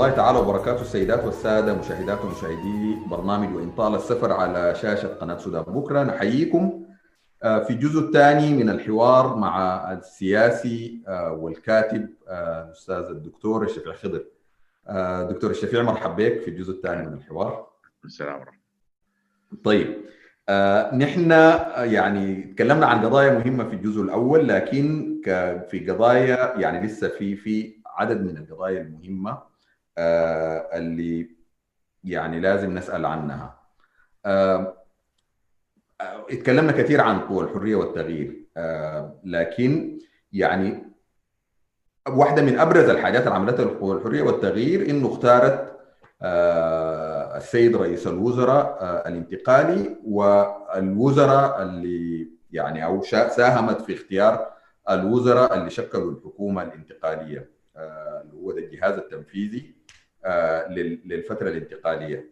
الله تعالى وبركاته. السيدات والسادة مشاهدات ومشاهدي برنامج وإن طال السفر على شاشة قناة سودان بكرة نحييكم في الجزء الثاني من الحوار مع السياسي والكاتب الأستاذ الدكتور الشفيع خضر. دكتور الشفيع مرحب بك في الجزء الثاني من الحوار. السلام عليكم طيب آه نحن يعني تكلمنا عن قضايا مهمة في الجزء الأول لكن في قضايا يعني لسه في في عدد من القضايا المهمة. آه اللي يعني لازم نسأل عنها. آه اتكلمنا كثير عن قوى الحرية والتغيير. آه لكن يعني واحدة من أبرز الحاجات اللي عملتها القوى الحرية والتغيير إنه اختارت آه السيد رئيس الوزراء آه الانتقالي والوزراء اللي يعني أو ساهمت في اختيار الوزراء اللي شكلوا الحكومة الانتقالية. آه اللي هو الجهاز التنفيذي. للفترة الانتقالية.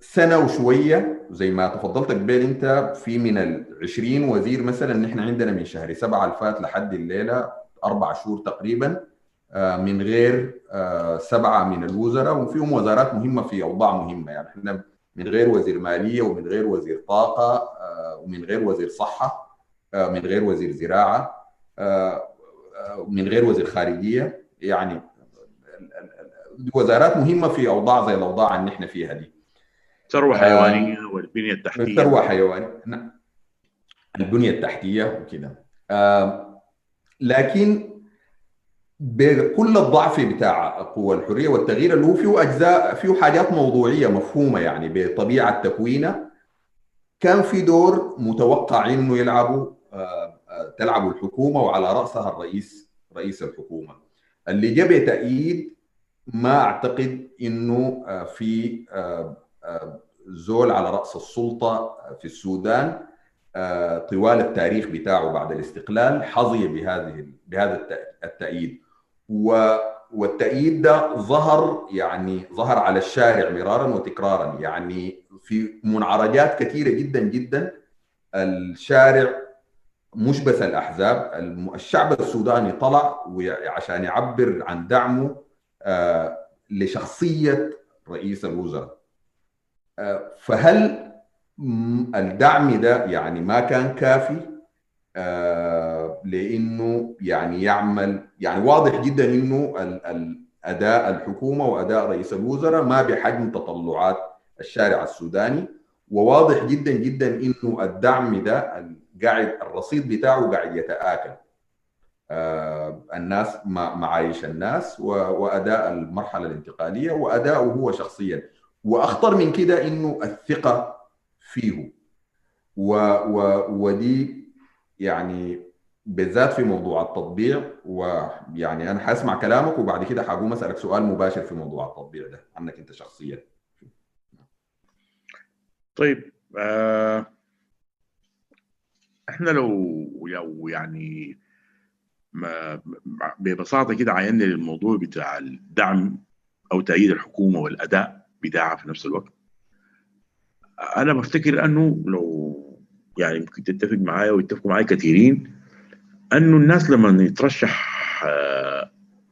سنة وشوية زي ما تفضلت قبل انت في من ال 20 وزير مثلا نحن عندنا من شهر سبعة الفات لحد الليلة أربع شهور تقريبا من غير سبعة من الوزراء وفيهم وزارات مهمة في أوضاع مهمة. يعني إحنا من غير وزير مالية ومن غير وزير طاقة ومن غير وزير صحة من غير وزير زراعة من غير وزير خارجية. يعني وزارات مهمة في أوضاع زي الأوضاع اللي إحنا فيها دي. ثروة حيوانية والبنية التحتية. ثروة حيوانية. نعم البنية التحتية وكذا لكن بكل الضعف بتاع قوى الحرية والتغيير اللي هو فيه اجزاء فيه حاجات موضوعية مفهومة يعني بطبيعة تكوينه كان في دور متوقع إنه يلعبوا تلعبوا الحكومة وعلى رأسها الرئيس رئيس الحكومة. اللي جاب تأييد ما أعتقد إنه في زول على رأس السلطة في السودان طوال التاريخ بتاعه بعد الاستقلال حظي بهذه بهذا التأييد. والتأييد ده ظهر يعني ظهر على الشارع مرارا وتكرارا. يعني في منعرجات كثيرة جدا جدا. الشارع مش بس الأحزاب الشعب السوداني طلع عشان يعبر عن دعمه لشخصية رئيس الوزراء. فهل الدعم ده يعني ما كان كافي؟ آه لأنه يعني يعمل يعني واضح جدا إنه أداء الحكومة وأداء رئيس الوزراء ما بحجم تطلعات الشارع السوداني. وواضح جدا جدا إنه الدعم ده قاعد الرصيد بتاعه قاعد يتآكل. آه الناس معايش الناس وأداء المرحلة الانتقالية وأداؤه هو شخصيا. وأخطر من كده إنه الثقة فيه. و و ودي يعني بالذات في موضوع التطبيع ويعني أنا حأسمع كلامك وبعد كده حقوم أسألك سؤال مباشر في موضوع التطبيع ده عنك أنت شخصيا. طيب آه إحنا لو لو يعني ببساطة كده عينا للموضوع بتاع الدعم أو تأييد الحكومة والأداء بتاعها في نفس الوقت. أنا بفتكر أنه لو يعني يمكن تتفق معايا ويتفقوا معايا كثيرين أنه الناس لما يترشح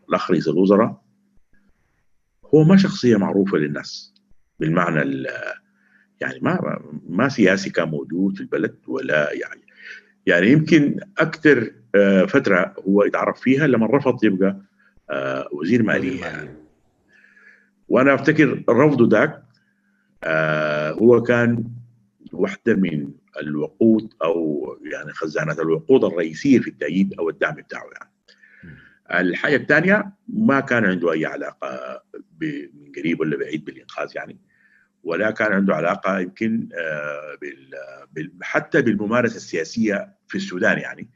الأخ رئيس الوزراء هو ما شخصية معروفة للناس بالمعنى يعني ما ما سياسي كان موجود في البلد ولا يعني يعني يمكن أكثر فترة هو يتعرف فيها لما رفض يبقى وزير مالية. وأنا أفتكر رفضه ذاك آه هو كان واحدة من الوقود أو يعني خزانات الوقود الرئيسية في التأييد أو الدعم بتاعه يعني. الحاجة الثانية ما كان عنده أي علاقة من قريب ولا بعيد بالإنقاذ يعني. ولا كان عنده علاقة يمكن آه حتى بالممارسة السياسية في السودان يعني.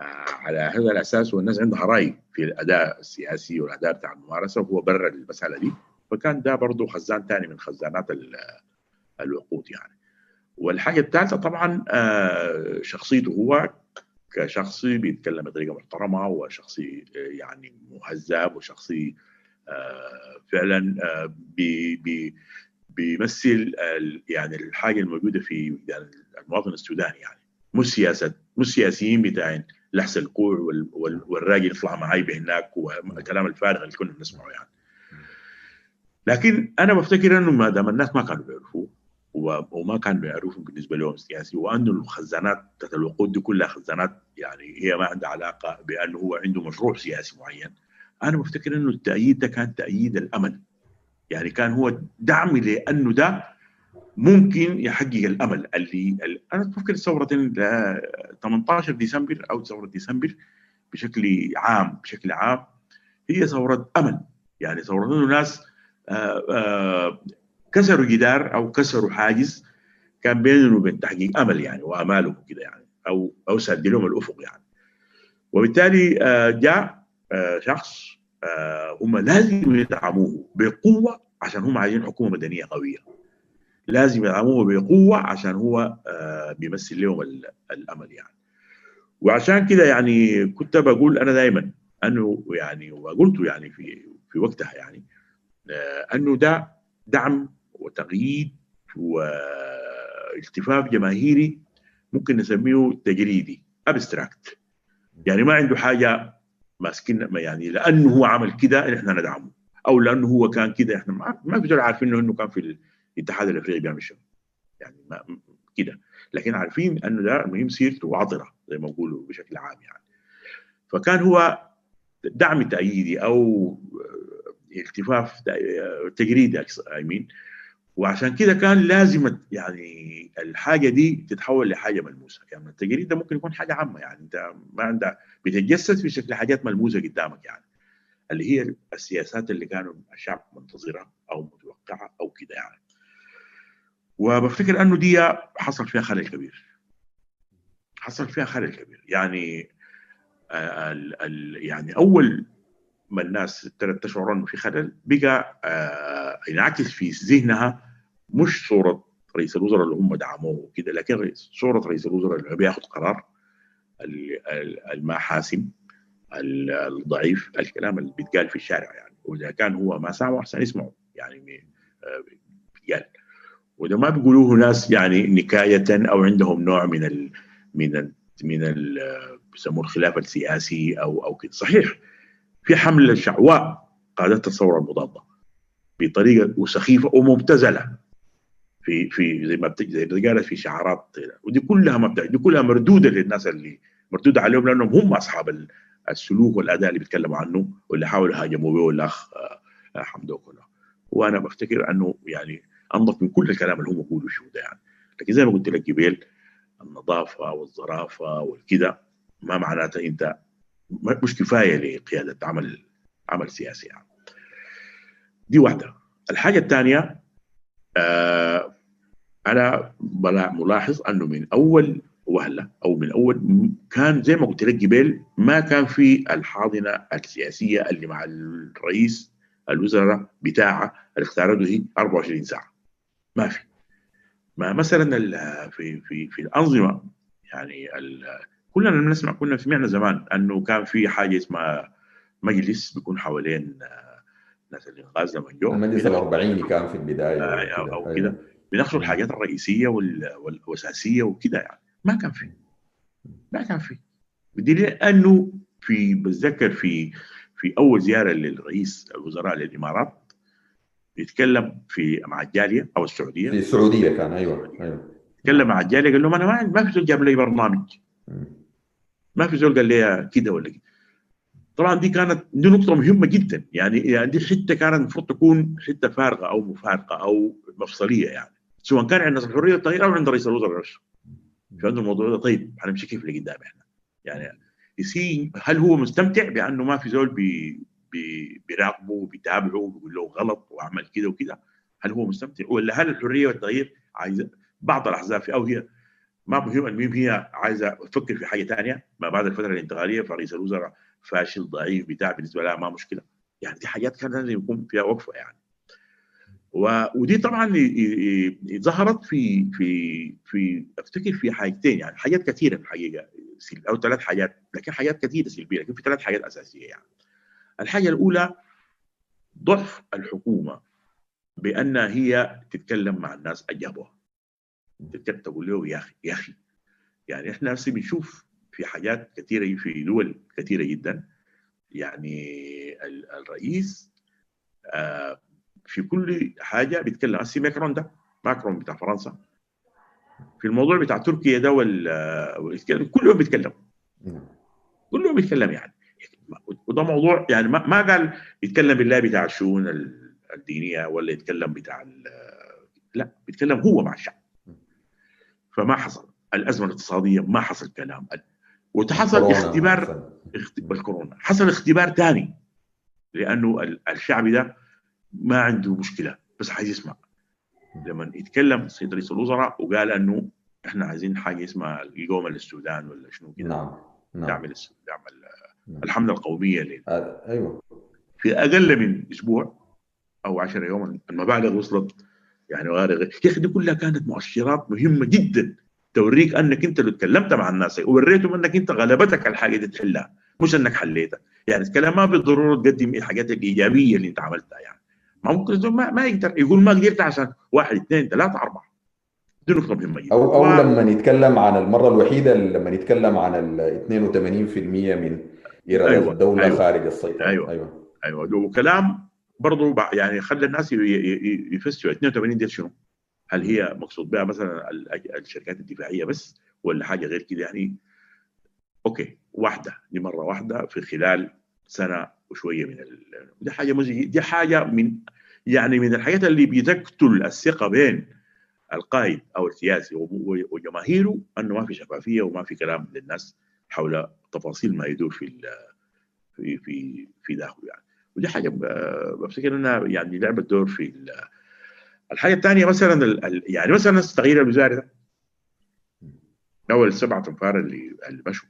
آه على هذا الأساس والناس عندها رأي في الأداء السياسي والأداء بتاع الممارسة وهو برر المسألة دي. فكان ده برضه خزان ثاني من خزانات الوقود يعني. والحاجة الثالثة طبعا شخصيته هو كشخصي بيتكلم بطريقة محترمة وشخصي يعني مهذب وشخصي فعلا بي بي بيمثل يعني الحاجة الموجودة في يعني المواطن السوداني يعني مش سياسة مش سياسيين بتاعين لحس الكوع والراجل يطلع معي بهناك والكلام الفارغ اللي كنا بنسمعه يعني. لكن أنا بفتكر إنه ما دام الناس ما كانوا بيعرفوه وما كان بيعرفهم بالنسبة لهم سياسي وأنه الخزانات بتاعت الوقود دي كلها خزانات يعني هي ما عندها علاقة بأنه هو عنده مشروع سياسي معين أنا بفتكر إنه التأييد ده كان تأييد الامل يعني كان هو دعم لأنه ده ممكن يحقق الأمل اللي, أنا بفكر ثوره 18 ديسمبر أو ثوره ديسمبر بشكل عام بشكل عام هي ثورة أمل. يعني ثورة أنه ناس آآ آآ كسروا جدار أو كسروا حاجز كان بينهم وبين تحقيق أمل يعني وأمالهم كده يعني أو أو سد لهم الأفق يعني. وبالتالي جاء شخص هم لازم يدعموه بقوة عشان هم عايزين حكومة مدنية قوية. لازم يدعموه بقوة عشان هو بيمثل لهم الأمل يعني. وعشان كده يعني كنت بقول أنا دائما أنه يعني وقلت يعني في في وقتها يعني أنه ده دعم وتقييد والتفاف جماهيري ممكن نسميه تجريدي ابستراكت يعني ما عنده حاجة ماسكين يعني لأنه هو عمل كده إحنا ندعمه. أو لأنه هو كان كده إحنا ما, ما في عارفين إنه كان في الاتحاد الإفريقي بيعمل شنو يعني ما كده. لكن عارفين انه ده المهم سيرته عطره زي ما بقولوا بشكل عام يعني. فكان هو دعم تأييدي أو التفاف تجريدي اي مين وعشان كده كان لازم يعني الحاجة دي تتحول لحاجة ملموسة. يعني التجريد ده ممكن يكون حاجة عامة. يعني انت ما عندك بتتجسد في شكل حاجات ملموسة قدامك يعني. اللي هي السياسات اللي كانوا الشعب منتظرها أو متوقعها أو كده يعني. وبفتكر أنه دي حصل فيها خلل كبير. حصل فيها خلل كبير. يعني ال ال يعني أول ما الناس ابتدت تشعر أنه في خلل بقى آه ينعكس في ذهنها مش صورة رئيس الوزراء اللي هم دعموه وكده لكن صورة رئيس الوزراء اللي بياخذ قرار الما حاسم الضعيف الكلام اللي بيتقال في الشارع يعني. وإذا كان هو ما سامع أحسن يسمعه يعني بيتقال. وده ما بيقولوه ناس يعني نكاية أو عندهم نوع من ال من ال من بيسموه الخلاف السياسي أو أو كده. صحيح في حملة شعواء قادتها الثوره المضادة بطريقة وسخيفة ومبتذلة. في في زي ما زي ما قالت في شعارات ودي كلها ما دي كلها مردودة للناس اللي مردودة عليهم لأنهم هم أصحاب السلوك والأداء اللي بيتكلموا عنه واللي حاولوا يهاجموا به الاخ حمدوك وأنا بفتكر أنه يعني انظف من كل الكلام اللي هم بيقولوا شو ده يعني. لكن زي ما قلت لك جبيل النظافة والظرافه والكده ما معناتها أنت مش كفاية لقيادة عمل عمل سياسي يعني. دي واحدة. الحاجة الثانية آه أنا ملاحظ أنه من أول وهله أو من أول كان زي ما قلت لك جبال ما كان في الحاضنة السياسية اللي مع الرئيس الوزراء بتاعه اللي اختارته هي 24 ساعة. ما في. ما مثلا في في في الأنظمة يعني كلنا بنسمع كنا سمعنا زمان أنه كان في حاجة اسمها مجلس بيكون حوالين ناس الانقاذ لما جو. المجلس الأربعيني كان في البداية. أو, أو كده. بيناقشوا الحاجات الرئيسية والأساسية وكده يعني. ما كان في ما كان في بدليل أنه في بتذكر في في أول زيارة للرئيس الوزراء للإمارات يتكلم في مع الجالية أو السعودية. في السعودية كان أيوه أيوه. تكلم مع الجالية قال لهم أنا ما ما في زول جاب لي برنامج. ما في زول قال لي كده ولا كده. طبعا دي كانت دي نقطة مهمة جدا. يعني يعني دي حتة كانت المفروض تكون حتة فارغة أو مفارقة أو مفصلية يعني. سواء كان عند الحرية والتغيير أو عند رئيس الوزراء نفسه فعنده الموضوع ده طيب. حنمشي كيف لقدام إحنا؟ يعني يسي هل هو مستمتع بأنه ما في زول بي بي بيراقبه وبيتابعه وبيقول له غلط واعمل كده وكده؟ هل هو مستمتع؟ ولا هل الحرية والتغيير عايزة بعض الأحزاب أو هي ما مهم المهم هي عايزة تفكر في حاجة ثانية ما بعد الفترة الانتقالية فرئيس الوزراء فاشل ضعيف بتاع بالنسبة لها ما مشكلة. يعني دي حاجات كان لازم يكون فيها وقفة يعني. ودي طبعا ظهرت في في في أفتكر في حاجتين يعني حاجات كثيرة في الحقيقة أو ثلاث حاجات لكن حاجات كثيرة سلبيه لكن في ثلاث حاجات أساسية يعني. الحاجة الأولى ضعف الحكومة بأن هي تتكلم مع الناس اجابوها تقول له يا أخي يا أخي؟ يعني إحنا هسه بنشوف في حاجات كثيرة في دول كثيرة جدا. يعني الرئيس آه في كل حاجة بيتكلم. هسه ماكرون ده ماكرون بتاع فرنسا. في الموضوع بتاع تركيا ده كل يوم بيتكلم كل يوم بيتكلم يعني. وده موضوع يعني ما قال يتكلم بالله بتاع الشؤون الدينية ولا يتكلم بتاع لا بيتكلم هو مع الشعب. فما حصل. الأزمة الاقتصادية ما حصل كلام. وتحصل اختبار بالكورونا. حصل اختبار ثاني لأنه الشعب ده ما عنده مشكلة بس عايز يسمع. لما يتكلم سيد رئيس الوزراء وقال إنه إحنا عايزين حاجة اسمها القوم السودان ولا شنو كده. نعم نعم. نعمل نعمل الحملة القومية آه، أيوه. في أقل من أسبوع أو 10 يوم المبالغ وصلت. يعني غير يا أخي دي كلها كانت مؤشرات مهمة جدا. توريك إنك أنت لو تكلمت مع الناس ووريتهم إنك أنت غلبتك الحاجة دي تحلها مش إنك حليتها. يعني الكلام ما بالضرورة تقدم الحاجات الايجابيه اللي أنت عملتها يعني. ما ممكن ما, ما يقدر يقول ما قدرت عشان واحد اثنين ثلاثة أربعة دي نقطة مهمة جدا أو أو لما نتكلم عن المرة الوحيدة لما نتكلم عن ال 82% من إيرادات أيوة. الدولة أيوة. خارج السيطره أيوة. أيوه أيوه وكلام برضه يعني خلى الناس يفسروا 82 دي شنو؟ هل هي مقصود بها مثلا الشركات الدفاعية بس ولا حاجة غير كده يعني أوكي واحدة دي مرة واحدة في خلال سنة وشوية من ال... دي حاجة مزج... دي حاجة من يعني من الحاجات اللي بتقتل الثقة بين القائد أو السياسي وجماهيره إنه ما في شفافية وما في كلام للناس حول تفاصيل ما يدور في في في في داخله يعني. ودي حاجة بفتكر إنها يعني لعبت دور في الحاجة الثانية مثلا يعني مثلا التغيير الوزاري ده. أول سبعة أنفار اللي اللي مشوا.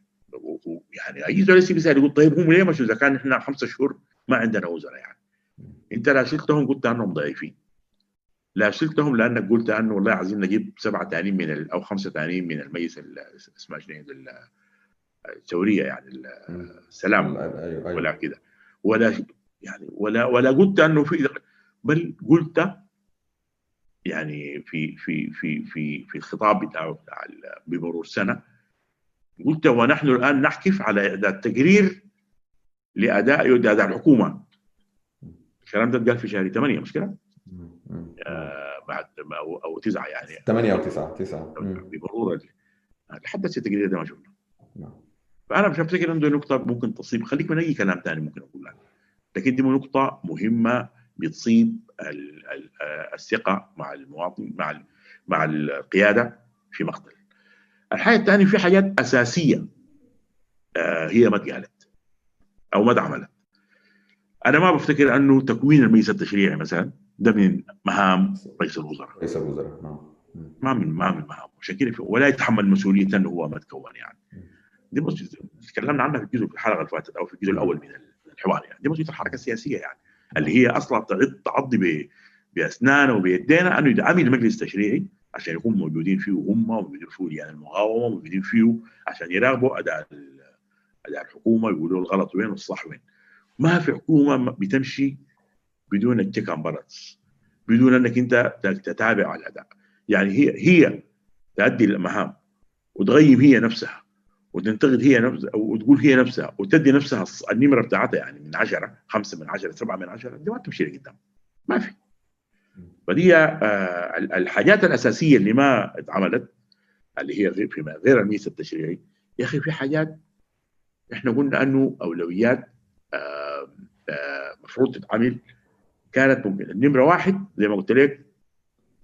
يعني أي زول بيسال يقول طيب هم ليه مشوا؟ إذا كان إحنا خمسة شهور ما عندنا وزراء يعني. أنت لا شلتهم قلت عنهم ضعيفين. لا شلتهم لأنك قلت أنه والله عايزين نجيب سبعة ثانيين من ال أو خمسة ثانيين من المجلس اسمها شنو الثوريه يعني السلام أيوة أيوة. ولا كده. ولا يعني ولا ولا قلت أنه في بل قلت يعني في في في في في الخطاب بتاعه بتاع بمرور سنة قلت ونحن الآن نحكف على إعداد تقرير لأداء اداء الحكومة الكلام ده اتقال في شهر 8 مش كده؟ آه بعد أو أو 9 يعني. 8 أو 9 9 بمرور لحد التقرير ده ما شفنا. فأنا مش بفتكر انه نقطة ممكن تصيب. خليك من أي كلام ثاني ممكن أقول لك. لكن دي نقطة مهمة بتصيب الثقة مع المواطن مع مع القيادة في مقتل. الحاجة الثانية في حاجات أساسية هي ما اتقالت أو ما اتعملت. أنا ما بفتكر أنه تكوين المجلس التشريعي مثلا ده من مهام رئيس الوزراء. رئيس الوزراء نعم. ما من ما من مهام كده ولا يتحمل مسؤولية إنه هو ما تكون يعني. دي تكلمنا عنها في الجزء في الحلقة اللي فاتت أو في الجزء الأول من الحوار يعني دي مسؤوليه الحركة السياسية يعني اللي هي أصلا تعضي باسنانها وبيدينا أنه يدعم المجلس التشريعي عشان يكون موجودين فيه هم وموجودين فيه يعني المقاومة موجودين فيه عشان يراقبوا أداء أداء الحكومة يقولوا الغلط وين والصح وين. ما في حكومة بتمشي بدون التشيك ان بالانس بدون إنك أنت تتابع الأداء. يعني هي هي تؤدي المهام وتغيب هي نفسها وتنتقد هي نفسها وتقول هي نفسها وتدي نفسها النمرة بتاعتها يعني من 10 5 من 10 7 من 10 دي ما تمشي لقدام. ما في. فدي آه الحاجات الأساسية اللي ما اتعملت اللي هي غير فيما غير الميس التشريعي. يا أخي في حاجات إحنا قلنا إنه أولويات آه آه مفروض تتعمل. كانت ممكن النمرة واحد زي ما قلت لك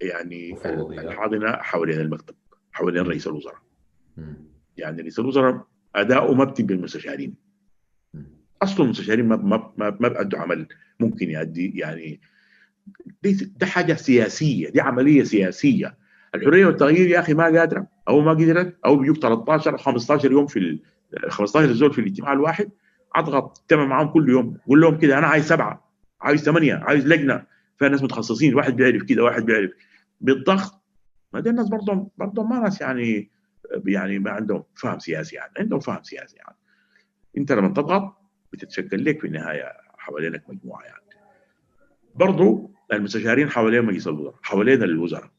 يعني الحاضنة حوالين المكتب حوالين رئيس الوزراء. يعني رئيس الوزراء أداؤه ما بتبقى المستشارين. أصلا المستشارين ما ما ما, ما بيأدوا عمل ممكن يؤدي يعني دي ده حاجة سياسية دي عملية سياسية. الحرية والتغيير يا أخي ما قادرة أو ما قدرت أو بيجوك 13 أو 15 يوم في ال 15 زول في الاجتماع الواحد أضغط اجتمع معاهم كل يوم قول لهم كده أنا عايز سبعة عايز ثمانية عايز لجنة فيها ناس متخصصين واحد بيعرف كده واحد بيعرف بالضغط ما دي الناس برضه برضه ما ناس يعني يعني ما عندهم فهم سياسي يعني عندهم فهم سياسي يعني. أنت لما تضغط بتتشكل لك في النهاية حوالينك مجموعة يعني. برضو المستشارين حوالين مجلس الوزراء حوالين الوزراء.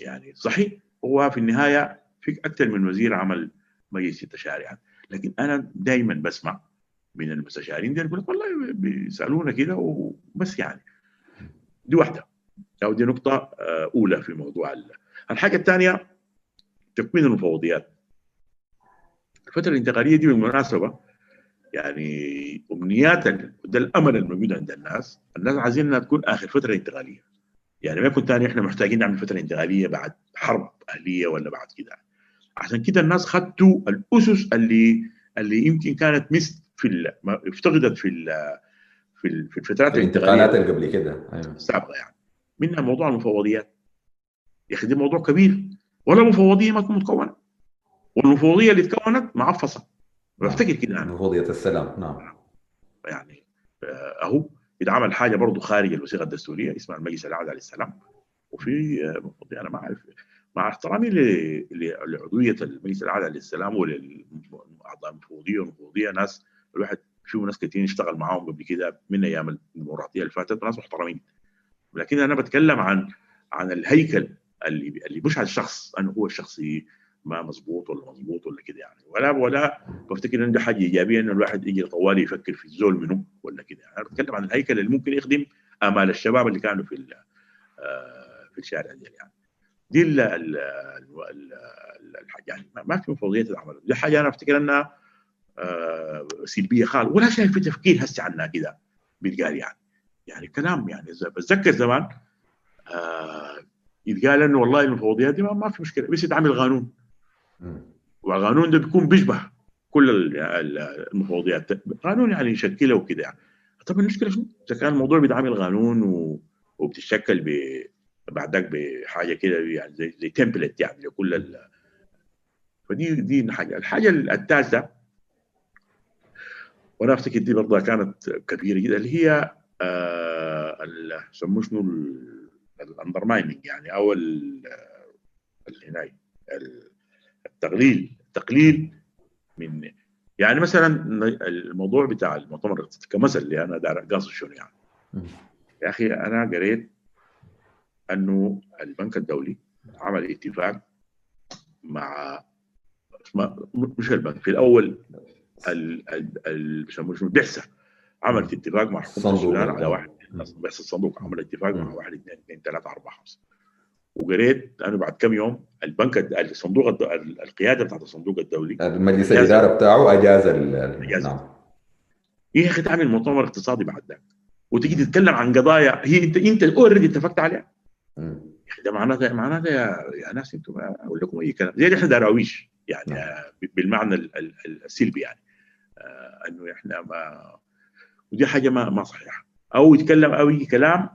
يعني صحيح هو في النهاية في أكثر من وزير عمل مجلس التشاريع. لكن أنا دائما بسمع من المستشارين دي يقول لك والله بيسألونا كده وبس يعني. دي واحدة. أو دي نقطة أولى في موضوع الحاجة الثانية تكوين المفوضيات الفترة الانتقالية دي بالمناسبة يعني امنيات ده الأمل الموجود عند الناس. الناس عايزين إنها تكون آخر فترة انتقالية. يعني ما يكون ثاني إحنا محتاجين نعمل فترة انتقالية بعد حرب أهلية ولا بعد كده. عشان كده الناس خدتوا الأسس اللي اللي يمكن كانت مس في افتقدت في ال في, ال في الفترات الانتقالات اللي قبل كده. أيوه. السابقة يعني. منها موضوع المفوضيات. يا أخي ده موضوع كبير. ولا مفوضية ما تكون متكونة. والمفوضية اللي تكونت معفصة. بفتكر كده أنا. مفوضيه السلام. نعم. يعني أهو اتعمل حاجة برضه خارج الوثيقة الدستورية اسمها المجلس الأعلى للسلام. وفي مفوضيه أنا ما اعرف مع احترامي لعضوية المجلس الأعلى للسلام وللاعضاء المفوضيه والمفوضيه ناس الواحد شوف ناس كثيرين اشتغل معاهم قبل كده من أيام الديمقراطية اللي فاتت وناس محترمين. لكن أنا بتكلم عن عن الهيكل اللي اللي مش على الشخص أنه هو الشخصي ما مظبوط ولا مظبوط ولا كده يعني. ولا ولا بفتكر انه حاجة إيجابية انه الواحد يجي طوالي يفكر في الزول منه ولا كده يعني. أنا بتكلم عن الهيكل اللي ممكن يخدم آمال الشباب اللي كانوا في في الشارع دي يعني. دي ال ال الحاجة يعني ما في مفوضيات العمل. دي حاجة أنا أفتكر إنها آه سلبية خالص. ولا شايف في تفكير هسه عنها كده بيتقال يعني. يعني كلام يعني. بتذكر زمان آه يتقال إنه والله المفوضيات دي ما, ما في مشكلة. بس يتعمل قانون. والقانون ده بيكون بيشبه كل المفوضيات قانون يعني يشكله وكده يعني. طب المشكلة شنو؟ إذا كان الموضوع بيتعمل قانون و... وبتشكل ب بعدك بحاجة كده يعني زي زي template يعني لكل ال... فدي دي حاجة. الحاجة الثالثه وأنا افتكر دي برضه كانت كبيرة جدا اللي هي آه يسموه شنو؟ ال undermining يعني أو هناك التقليل التقليل من يعني مثلا الموضوع بتاع المؤتمر الاقتصادي كمثل اللي أنا قاصد شنو يعني. يا أخي أنا قريت أنه البنك الدولي عمل اتفاق مع مش البنك في الأول بيسموه شنو بحثه عملت اتفاق مع حكومة السودان على واحد بحث الصندوق عمل اتفاق مع واحد اثنين اثنين ثلاثة أربعة خمسة. وقريت أنا بعد كم يوم البنك الصندوق القيادة بتاعت الصندوق الدولي المجلس الإدارة بتاعه أجاز اجاز نعم. يا أخي تعمل مؤتمر اقتصادي بعد ذاك. وتيجي تتكلم عن قضايا هي انت أنت اوريدي اتفقت عليها. يا أخي ده معناته معناته يا, يا ناس أنتم أقول لكم أي كلام. زي إحنا دراويش يعني نعم. بالمعنى السلبي يعني. آه إنه إحنا ما ودي حاجة ما ما صحيحة. أو يتكلم أو يجي كلام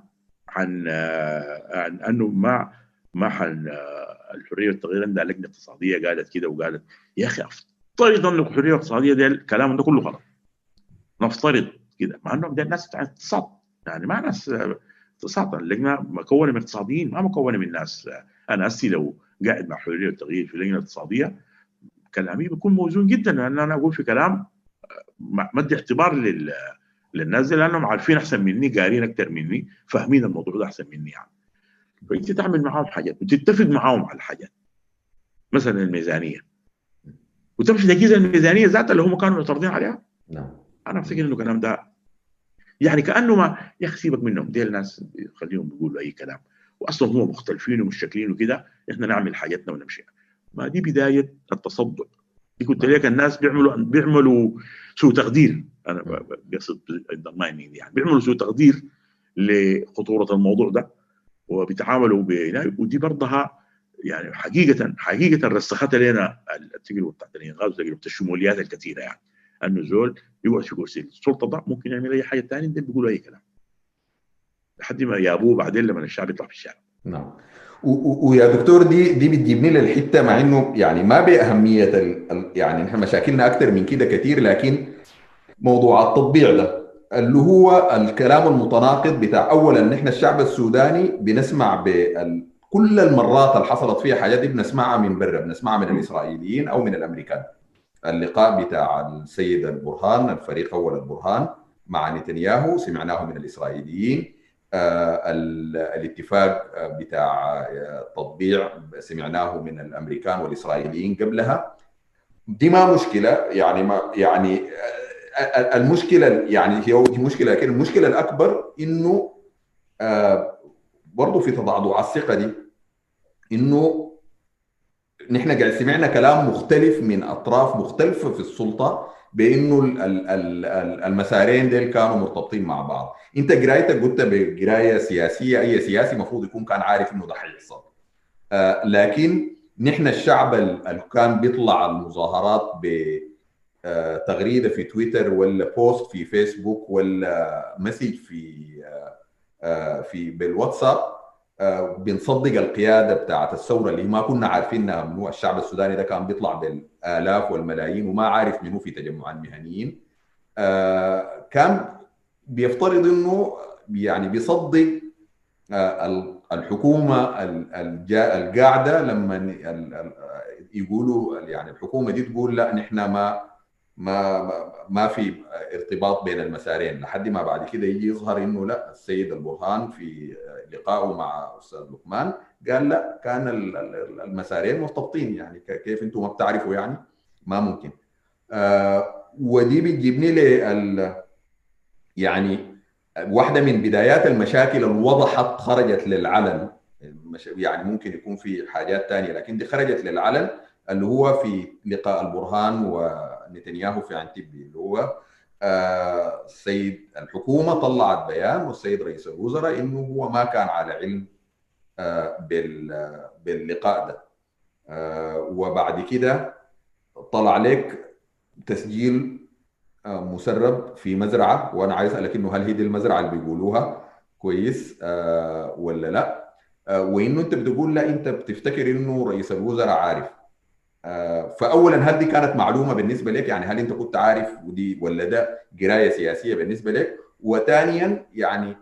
عن آه عن أنه ما ما حن آه الحرية والتغيير عندها لجنة اقتصادية قالت كده وقالت يا أخي أفترض انه الحريه الاقتصاديه ده الكلام ده كله غلط. نفترض كده مع انهم ده الناس بتاع اقتصاد يعني ما ناس اقتصاد اللجنة مكونة من اقتصاديين ما مكونة من ناس أنا أسي لو قاعد مع حرية والتغيير في لجنة اقتصادية كلامي بيكون موزون جدا لأن أنا أقول في كلام مدي اعتبار لل للناس دي لأنهم عارفين أحسن مني قارين أكثر مني فاهمين الموضوع ده أحسن مني يعني. فأنت تعمل معاهم حاجات وتتفق معاهم على حاجات. مثلا الميزانية. وتمشي تجهيز الميزانية ذاتها اللي هم كانوا معترضين عليها؟ نعم. أنا أفتكر إنه الكلام ده يعني كأنه ما يا أخي سيبك منهم دي الناس خليهم يقولوا أي كلام. واصلا هم مختلفين ومشكلين وكده إحنا نعمل حاجتنا ونمشي ما دي بداية التصدع. دي قلت لك الناس بيعملوا بيعملوا سوء تقدير. أنا بقصد الدمايننج يعني. بيعملوا سوء تقدير لخطورة الموضوع ده. وبيتعاملوا ب ودي برضها يعني حقيقة حقيقة رسختها لنا التجربه بتاعت الانغاز وتجربه الشموليات الكثيرة يعني. انه زول يقعد في كرسي. السلطة ده ممكن يعمل أي حاجة ثانية بيقولوا أي كلام. لحد ما يابوه بعدين لما الشعب يطلع في الشارع. نعم. ويا دكتور دي دي بتجيبني للحته مع إنه يعني ما باهميه يعني إحنا مشاكلنا أكثر من كده كثير لكن موضوع التطبيع ده اللي هو الكلام المتناقض بتاع اولا نحن الشعب السوداني بنسمع بال كل المرات اللي حصلت فيها حاجات دي بنسمعها من برا بنسمعها من الإسرائيليين أو من الأمريكان. اللقاء بتاع السيد البرهان الفريق أول البرهان مع نتنياهو سمعناه من الإسرائيليين. الاتفاق بتاع التطبيع سمعناه من الأمريكان والإسرائيليين قبلها. دي ما مشكلة يعني ما يعني المشكلة يعني هي دي مشكلة لكن المشكلة الأكبر إنه برضه في تضعضع الثقة دي إنه نحن قاعد سمعنا كلام مختلف من أطراف مختلفة في السلطة بإنه المسارين ديل كانوا مرتبطين مع بعض. أنت قرايتك قلت بقراية سياسية أي سياسي المفروض يكون كان عارف إنه ده حيحصل. آه لكن نحن الشعب اللي كان بيطلع المظاهرات بتغريده في تويتر ولا post في فيسبوك ولا message في آه في بالواتساب بنصدق القيادة بتاعت الثورة اللي ما كنا عارفينها منو الشعب السوداني ده كان بيطلع بالآلاف والملايين وما عارف منو في تجمع المهنيين كان بيفترض إنه يعني بيصدق الحكومة القاعدة لما يقولوا يعني الحكومة دي تقول لا نحن ما ما ما في ارتباط بين المسارين. لحد ما بعد كده يجي يظهر إنه لا السيد البرهان في لقائه مع أستاذ لقمان قال لا كان المسارين مرتبطين يعني كيف أنتم ما بتعرفوا يعني؟ ما ممكن. آه ودي بتجيبني ل يعني واحدة من بدايات المشاكل اللي وضحت خرجت للعلن. يعني ممكن يكون في حاجات ثانية لكن دي خرجت للعلن اللي هو في لقاء البرهان ونتنياهو في عنتبي اللي هو آه السيد الحكومة طلعت بيان والسيد رئيس الوزراء إنه هو ما كان على علم آه باللقاء ده. آه وبعد كده طلع لك تسجيل مسرب في مزرعة وأنا عايز أسألك إنه هل هي دي المزرعة اللي بيقولوها كويس ولا لا؟ وإنه أنت بتقول لا أنت بتفتكر إنه رئيس الوزراء عارف. فاولا هل دي كانت معلومة بالنسبة لك؟ يعني هل أنت كنت عارف ودي ولا ده قراية سياسية بالنسبة لك؟ وثانيا يعني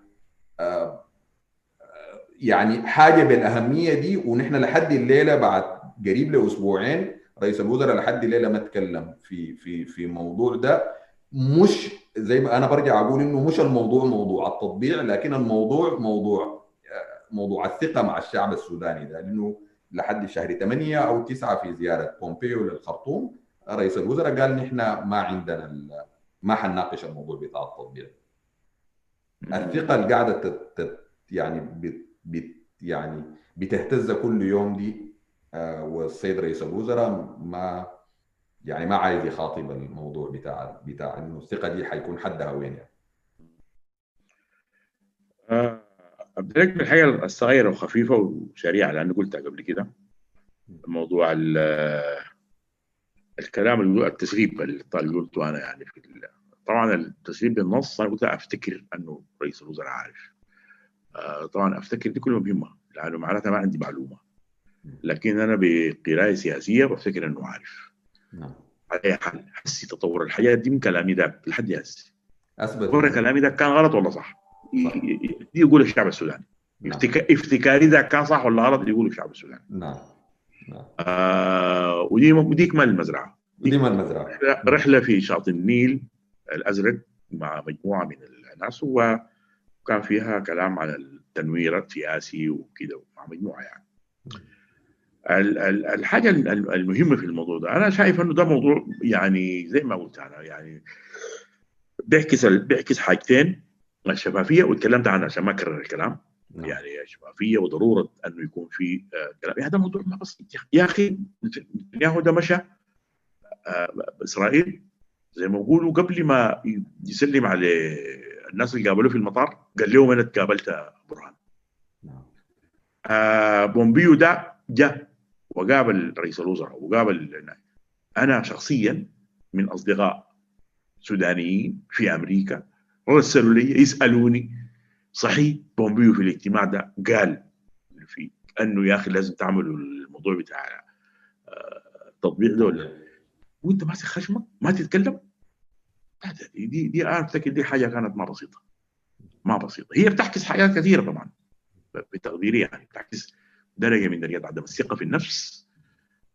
يعني حاجة بالأهمية دي ونحن لحد الليلة بعد قريب لأسبوعين رئيس الوزراء لحد الليلة ما تكلم في في في موضوع ده. مش زي ما أنا برجع أقول إنه مش الموضوع موضوع التطبيع لكن الموضوع موضوع موضوع الثقة مع الشعب السوداني ده لأنه لحد شهر 8 أو 9 في زيارة بومبيو للخرطوم. رئيس الوزراء قال نحن ما عندنا ما حنناقش الموضوع بتاع التطبيع الثقة اللي قاعدة تت يعني بت بت يعني بتهتز كل يوم دي آه والسيد رئيس الوزراء ما يعني ما عايز يخاطب الموضوع بتاع بتاع إنه الثقة دي حيكون حدها وين يعني. آه. ابدا لك بالحاجة الصغيرة وخفيفة وسريعة لأنه قلتها قبل كده. موضوع الكلام التسريب اللي قلته أنا يعني في طبعا التسريب بالنص أنا قلت أفتكر أنه رئيس الوزراء عارف. آه طبعا أفتكر دي كلها مهمه لأنه معناتها ما عندي معلومة. لكن أنا بقراية سياسية بفتكر أنه عارف. نعم. على أي حال حسي تطور الحياة دي من كلامي ده لحد هسه أثبت. كلامي ده كان غلط ولا صح؟ يقول الشعب السوداني. نعم. افتكا... افتكاري ده كان صح ولا غلط؟ يقول الشعب السوداني. نعم. نعم. آه ودي ودي كمان المزرعة. دي ما المزرعة. رحله في شاطئ النيل الأزرق مع مجموعة من الناس وكان فيها كلام على التنوير السياسي وكده مع مجموعة يعني. ال- الحاجة ال- المهمة في الموضوع ده أنا شايف إنه ده موضوع يعني زي ما قلت أنا يعني بيعكس بيعكس حاجتين. الشفافية وتكلمت عنها عشان ما أكرر الكلام. نعم. يعني الشفافيه وضرورة انه يكون في آه، كلام. هذا موضوع ما بسيط يا أخي نتنياهو ده مشى آه، إسرائيل. زي ما بيقولوا قبل ما يسلم على الناس اللي قابلوه في المطار قال لهم أنا تقابلت برهان. نعم. آه بومبيو ده جاء وقابل رئيس الوزراء وقابل أنا شخصيا من أصدقاء سودانيين في أمريكا. رسلوا لي يسالوني صحيح بومبيو في الاجتماع ده قال في إنه يا أخي لازم تعملوا الموضوع بتاع آه، التطبيق ده ولا؟ وأنت ماسك خشمك ما تتكلم؟ دي, دي أنا أفتكر دي حاجة كانت ما بسيطة. ما بسيطة. هي بتعكس حاجات كثيرة طبعا. بتقديري يعني بتعكس درجة من درجات عدم الثقة في النفس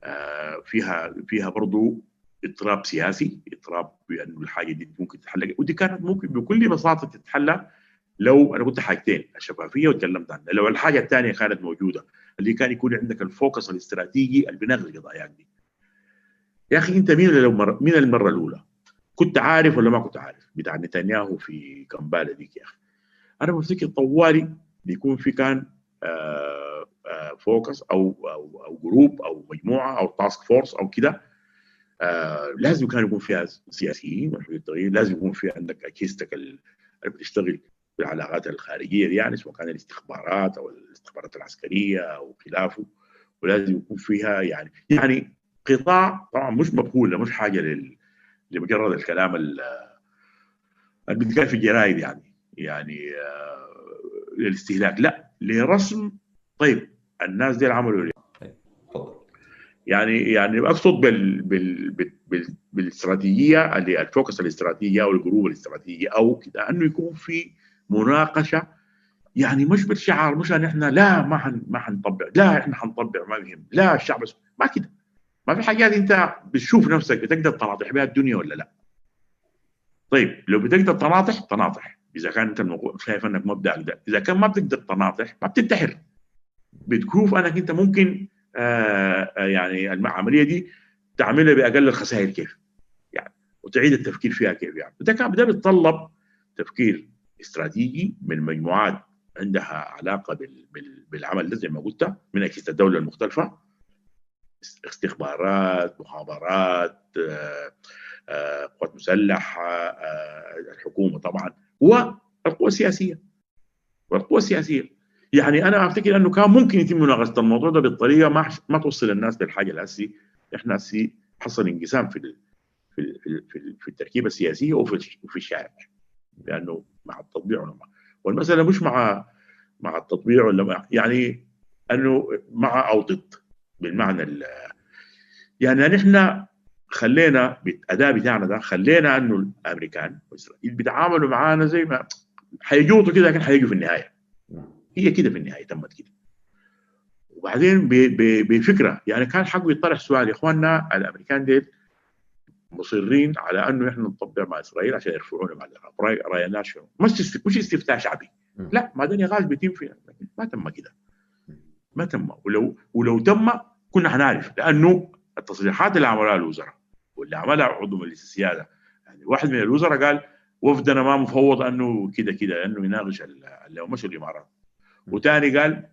آه، فيها فيها برضو اضطراب سياسي اضطراب بأنه الحاجة دي ممكن تتحل ودي كانت ممكن بكل بساطة تتحل لو أنا قلت حاجتين الشفافية وتكلمت عنها. لو الحاجة الثانية كانت موجودة اللي كان يكون عندك ال focus الاستراتيجي اللي بيناقش القضايا دي. يا أخي أنت مين لو. مين المرة الأولى؟ كنت عارف ولا ما كنت عارف؟ بتاع نتنياهو في كمبالا ديك يا أخي. أنا بفتكر طوالي بيكون في كان آه آه focus أو أو أو group أو مجموعة أو task force أو كده آه لازم كان يكون فيها سياسيين لازم يكون في عندك اجهزتك اللي بتشتغل في العلاقات الخارجية دي يعني سواء كان الاستخبارات أو الاستخبارات العسكرية أو خلافه ولازم يكون فيها يعني يعني قطاع طبعا مش مقبول مش حاجة لل لمجرد الكلام اللي بيتقال في الجرايد يعني يعني آه للاستهلاك لا لرسم طيب الناس دي عملوا؟ يعني يعني أقصد بال بال بال بال بالاستراتيجية اللي ال focus الاستراتيجية أو ال group الاستراتيجي أو كده إنه يكون في مناقشة يعني مش بالشعار مش إن إحنا لا ما حن ما حنطبع لا إحنا حنطبع ما بهم لا الشعب ما كده. ما في حاجات أنت بتشوف نفسك بتقدر تناطح بها الدنيا ولا لا. طيب لو بتقدر تناطح تناطح. إذا كان أنت شايف إنك مبدأك ده إذا كان ما بتقدر تناطح ما بتنتحر. بتشوف إنك أنت ممكن يعني العملية دي تعملها بأقل الخسائر كيف؟ يعني وتعيد التفكير فيها كيف يعني؟ ده كان ده بيتطلب تفكير استراتيجي من مجموعات عندها علاقة بال بال بالعمل زي ما قلت من اجهزه الدولة المختلفة. استخبارات مخابرات قوات مسلحة الحكومة طبعا والقوى السياسية. والقوى السياسية يعني أنا أفتكر أنه كان ممكن يتم مناقشة الموضوع ده بالطريقة ما ما توصل الناس للحاجة الاسي إحنا هسي حصل انقسام في ال في ال في, ال في التركيبة السياسية وفي وفي الشارع لأنه مع التطبيع ولا والمسألة مش مع مع التطبيع ولا مع يعني أنه مع أو ضد بالمعنى يعني نحن خلينا بالاداء بتاعنا ده خلينا أنه الأمريكان وإسرائيل بيتعاملوا معانا زي ما حيجوطوا كده لكن حيجوا في النهاية. هي كده في النهاية تمت كده. وبعدين بفكرة يعني كان حقه يطرح سؤال يا إخواننا الأمريكان ديل مصرين على أنه إحنا نطبع مع إسرائيل عشان يرفعونا مع الارهاب راي راينا شنو؟ مش استفتاء شعبي. لا ما ده نقاش بيتم فيها ما تم كده. ما تم. ولو ولو تم كنا حنعرف لأنه التصريحات اللي عملها الوزراء واللي عملها عضو مجلس السيادة يعني واحد من الوزراء قال وفدنا ما مفوض أنه كده كده أنه يناقش اللي مش الإمارات. وثاني قال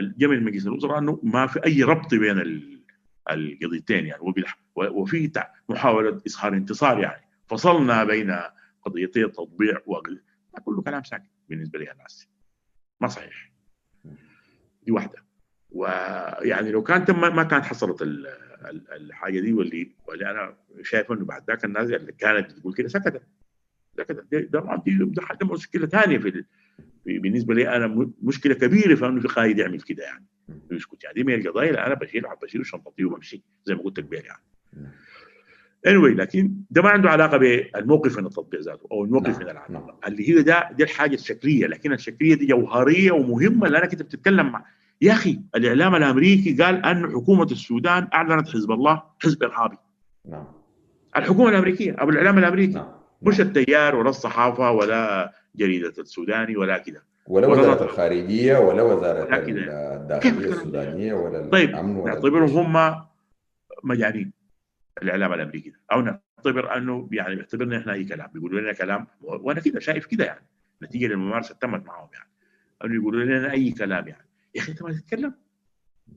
جمع مجلس الوزراء إنه ما في أي ربط بين القضيتين يعني. وفي محاولة اظهار انتصار يعني. فصلنا بين قضيتي التطبيع وغير كله كلام ساكت بالنسبة لي الناس ما صحيح. دي واحدة. ويعني لو كانت ما كانت حصلت الحاجة دي واللي واللي أنا شايف إنه بعد ذاك الناس اللي كانت بتقول كده سكتت. سكتت. ده دي ده حاجة مشكلة ثانية في بالنسبة لي أنا مشكلة كبيرة في إنه في قائد يعمل كده يعني. يسكت يعني. دي من القضايا اللي أنا بشيل بشيل شنطتي وبمشي زي ما قلت قبل يعني. anyway لكن ده ما عنده علاقة بالموقف من التطبيق ذاته أو الموقف من العلاقه اللي هي ده دي الحاجة الشكلية لكن الشكلية دي جوهرية ومهمة لانك انت بتتكلم مع يا أخي الإعلام الأمريكي قال أن حكومة السودان أعلنت حزب الله حزب إرهابي. نعم. الحكومة الأمريكية أو الإعلام الأمريكي. نعم مش التيار ولا الصحافة ولا جريدة السوداني ولا كده. ولا نظر. الخارجية ولا الكلام ده؟ السودانية ولا طيب الأمن ولا نعتبرهم. هم مجانين الاعلام الأمريكي ده. أو نعتبر أنه يعني بيعتبرنا إحنا أي كلام. بيقولوا لنا كلام وأنا كده شايف كده يعني. نتيجة للممارسة تمت معهم يعني. أنه يقولوا لنا أي كلام يعني. يا أخي أنت ما تتكلم؟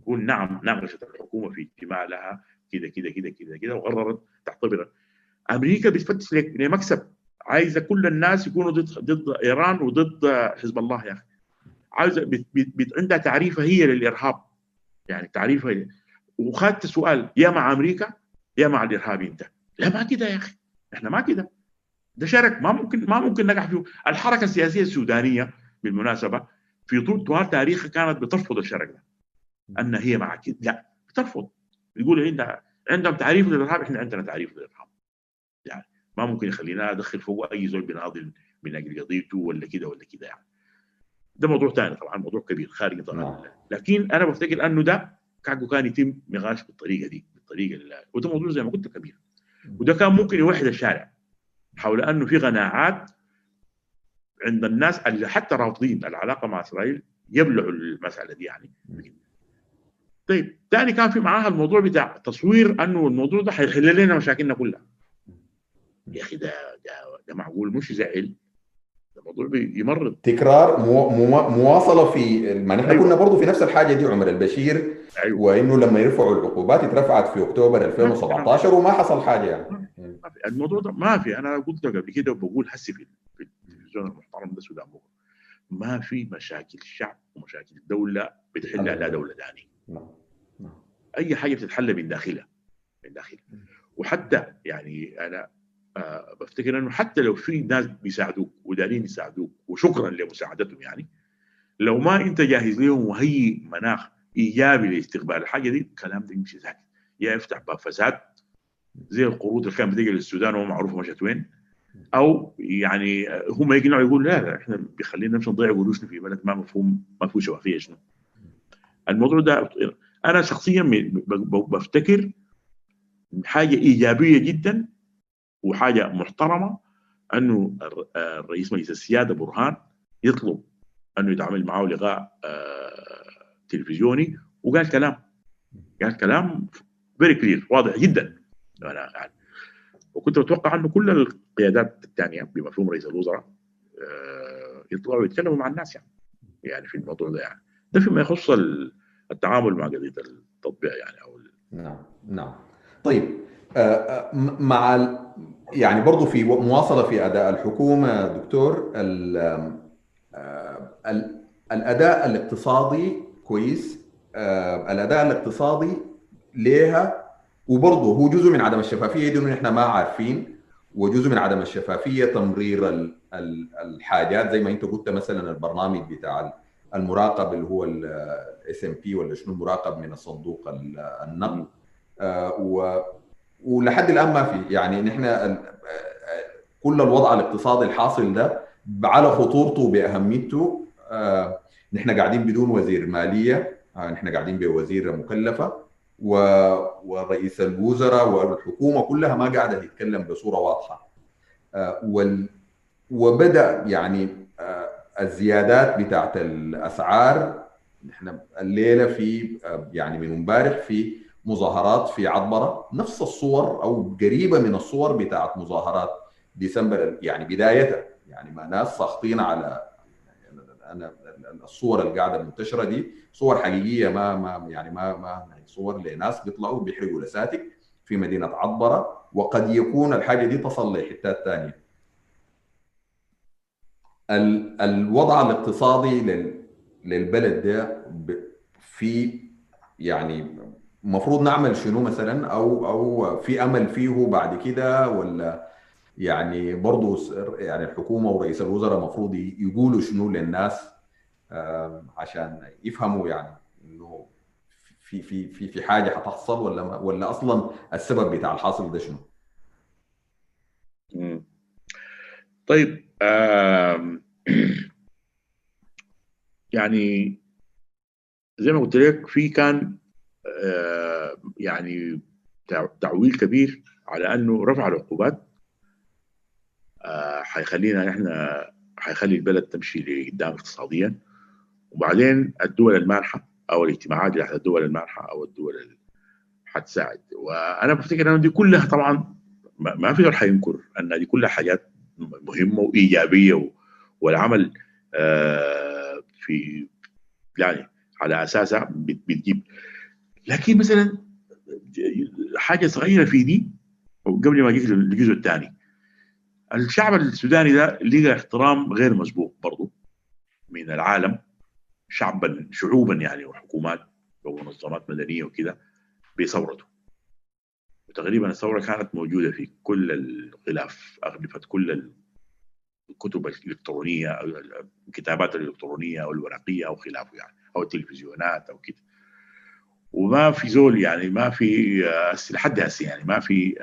قول نعم ناقشت الحكومة في اجتماع لها كده كده كده كده كده وقررت تعتبر. أمريكا بتفتش لك- لمكسب. عايزة كل الناس يكونوا ضد ضد إيران وضد حزب الله يا أخي. عايزة بت بت عندها تعريفها هي للإرهاب. يعني تعريفها هي. وخدت سؤال يا مع أمريكا يا مع الارهابي أنت. لا ما كده يا أخي. إحنا ما كده. ده شرك. ما ممكن ما ممكن نقع فيه. الحركة السياسية السودانية بالمناسبة في طول طوال تاريخها كانت بترفض الشرك ده. أن هي مع كده. لا بترفض. يقول عندها عندهم تعريف للإرهاب إحنا عندنا تعريف للإرهاب. ما ممكن يخلينا أدخل فوق أي زول بناضل من أجل قضيته ولا كده ولا كده يعني. ده موضوع ثاني طبعا موضوع كبير خارج نعم. طبعا لكن أنا بفتكر أنه ده كان كان يتم نقاش بالطريقة دي بالطريقة اللي وده موضوع زي ما قلت كبير. وده كان ممكن يوحد الشارع حول أنه في قناعات عند الناس اللي حتى رافضين العلاقة مع إسرائيل يبلعوا المسألة دي يعني. طيب ثاني كان في معاها الموضوع بتاع تصوير أنه الموضوع ده حيحل لنا مشاكلنا كلها. يا أخي ده ده, ده معقول مش زعل ده موضوع بيمرض تكرار مو مو مواصلة في ما نحن أيوة. كنا برضه في نفس الحاجة دي عمر البشير أيوة. وإنه لما يرفعوا العقوبات اترفعت في أكتوبر 2017 وما حصل حاجة يعني. الموضوع ده ما في. أنا قلت قبل كده وبقول هسي في التلفزيون المحترم ده السودان ما في مشاكل شعب ومشاكل دولة بتحل على دولة ثانية. نعم. نعم. أي حاجة بتتحل من داخلها. من داخلها. وحتى يعني أنا آه بفتكر إنه حتى لو في ناس بيساعدوك ودارين يساعدوك وشكرا لمساعدتهم يعني لو ما أنت جاهز لهم وهي مناخ إيجابي لاستقبال الحاجة دي الكلام ده يمشي ساكت. يا يفتح باب فساد زي القروض اللي كانت بتجي للسودان وما معروف مشت وين أو يعني هم يقنعوا يقول لا لا إحنا بيخلينا نمشي نضيع قروشنا في بلد ما مفهوم ما فيه شفافية شنو. الموضوع ده أنا شخصيا بفتكر حاجة إيجابية جدا وحاجة محترمة أنه الرئيس مجلس السيادة برهان يطلب أنه يتعامل معه لقاء تلفزيوني وقال كلام. قال كلام very clear واضح جدا. أنا يعني وكنت أتوقع أنه كل القيادات الثانية بمفهوم رئيس الوزراء يطلعوا يتكلموا مع الناس يعني يعني في الموضوع ده يعني. ده فيما يخص التعامل مع قضية التطبيع يعني أو نعم نعم. طيب مع يعني برضه في مواصلة في أداء الحكومة دكتور الأداء الاقتصادي كويس الأداء الاقتصادي ليها وبرضه هو جزء من عدم الشفافية دي انه إحنا ما عارفين وجزء من عدم الشفافية تمرير الحاجات زي ما انت قلت مثلا البرنامج بتاع المراقب اللي هو ال SMP ولا شنو مراقب من الصندوق النقد. آه ولحد الآن ما في يعني نحن كل الوضع الاقتصادي الحاصل ده على خطورته باهميته آه نحن قاعدين بدون وزير مالية آه نحن قاعدين بوزيرة مكلفة. ورئيس الوزراء والحكومة كلها ما قاعدة تتكلم بصورة واضحة آه وال... وبدأ يعني آه الزيادات بتاعت الأسعار نحن الليلة في يعني من امبارح في مظاهرات في عطبره نفس الصور أو قريبة من الصور بتاعت مظاهرات ديسمبر يعني بدايتها. يعني ما ناس ساخطين على أنا الصور اللي قاعدة منتشره دي صور حقيقية ما ما يعني ما ما صور لناس بيطلعوا بيحرقوا لساتك في مدينة عطبره وقد يكون الحاجة دي تصل لحتات ثانية الوضع الاقتصادي للبلد ده في يعني المفروض نعمل شنو مثلا أو أو في أمل فيه بعد كده ولا يعني برضه يعني الحكومة ورئيس الوزراء المفروض يقولوا شنو للناس عشان يفهموا يعني إنه في في في في حاجة حتحصل ولا ولا أصلا السبب بتاع الحاصل ده شنو؟ طيب يعني زي ما قلت لك في كان يعني تعويل كبير على أنه رفع العقوبات حيخلينا نحن حيخلي البلد تمشي لقدام اقتصاديا. وبعدين الدول المانحه أو الاجتماعات اللي الدول المانحه أو الدول حتساعد. وأنا بفتكر أنه دي كلها طبعا ما في دول حينكر أن دي كلها حاجات مهمة وإيجابية والعمل في يعني على أساسها بتجيب لكن مثلا حاجة صغيرة في دي قبل ما أجيك للجزء الثاني. الشعب السوداني ده لقى احترام غير مسبوق برضه من العالم شعبا شعوبا يعني وحكومات ومنظمات مدنية وكده بثورته. وتقريبا الثورة كانت موجودة في كل الغلاف أغلفت كل الكتب الإلكترونية الكتابات الإلكترونية أو الورقية أو خلافه يعني أو التلفزيونات أو كده. وما في زول يعني ما في لحد هسه يعني ما في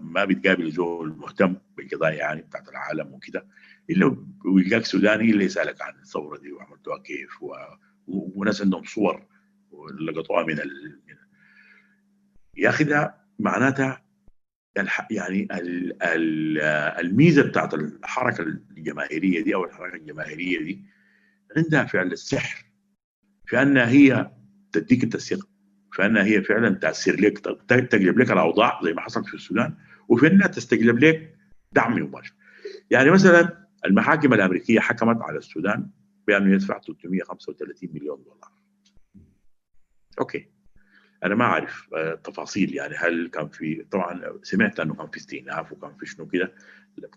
ما بتقابل زول مهتم بالقضايا يعني بتاعت العالم وكده. إلا ويلقاك سوداني اللي يسألك عن الثورة دي وعملتوها كيف و... وناس عندهم صور لقطوها من ال... يا أخي ده معناتها يعني الميزة بتاعت الحركة الجماهيرية دي أو الحركة الجماهيرية دي عندها فعل السحر في أنها هي تديك انت الثقه في انها هي فعلا تاثر لك تقلب لك الأوضاع زي ما حصل في السودان وفي أنها تستجلب لك دعم مباشر. يعني مثلا المحاكم الأمريكية حكمت على السودان بأنه يدفع 335 مليون دولار. أوكي. أنا ما أعرف تفاصيل يعني هل كان في طبعا سمعت أنه كان في استئناف وكان في شنو كده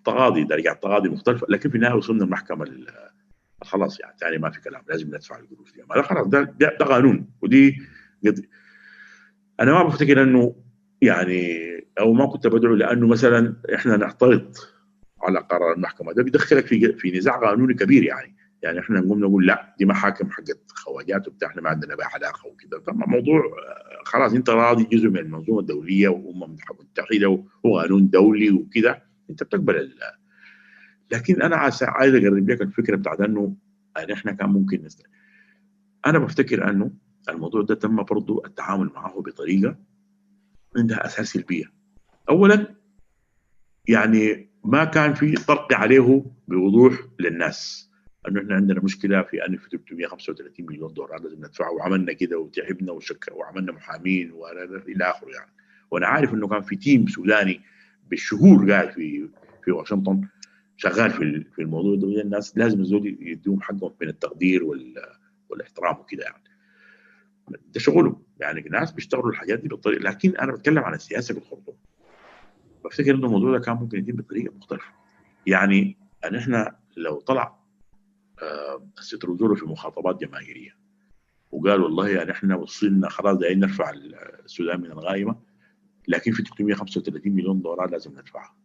تقاضي درجات تقاضي مختلفة لكن في النهاية وصلنا المحكمة خلاص يعني ثاني ما في كلام لازم ندفع القروش دي. خلاص ده, ده, ده قانون ودي. أنا ما بفتكر إنه يعني أو ما كنت بدعو لأنه مثلا إحنا نعترض على قرار المحكمة. ده بيدخلك في في نزاع قانوني كبير يعني. يعني إحنا نقوم نقول لا دي محاكم حقت خواجات وبتاع إحنا ما عندنا بها علاقة وكذا طبعا موضوع خلاص أنت راضي جزء من المنظومة الدولية وأمم متحدة وقانون دولي وكذا أنت بتقبل لكن أنا عايز اقرب لك الفكرة بتاعت إنه إحنا كان ممكن نستطيع. أنا بفتكر إنه الموضوع ده تم برضه التعامل معه بطريقة عندها اثار سلبية. اولا يعني ما كان في طرق عليه بوضوح للناس. أنه إحنا عندنا مشكلة في 1335 مليون دولار لازم ندفعه وعملنا كده وتعبنا وشك وعملنا محامين وإلى آخره يعني. وأنا عارف إنه كان في تيم سوداني بالشهور قاعد في في واشنطن شغال في في الموضوع ده. الناس لازم الزول يديهم حقهم من التقدير والاحترام وكده يعني. ده شغلهم. يعني الناس بيشتغلوا الحاجات دي بالطريقة لكن أنا بتكلم عن السياسة في الخرطوم بفتكر إنه الموضوع ده كان ممكن يتم بطريقة مختلفة. يعني إن إحنا لو طلع الست رجوله في مخاطبات جماهيرية وقال والله يعني إحنا وصلنا خلاص دايرين نرفع السودان من الغائمة لكن في 335 مليون دولار لازم ندفعها.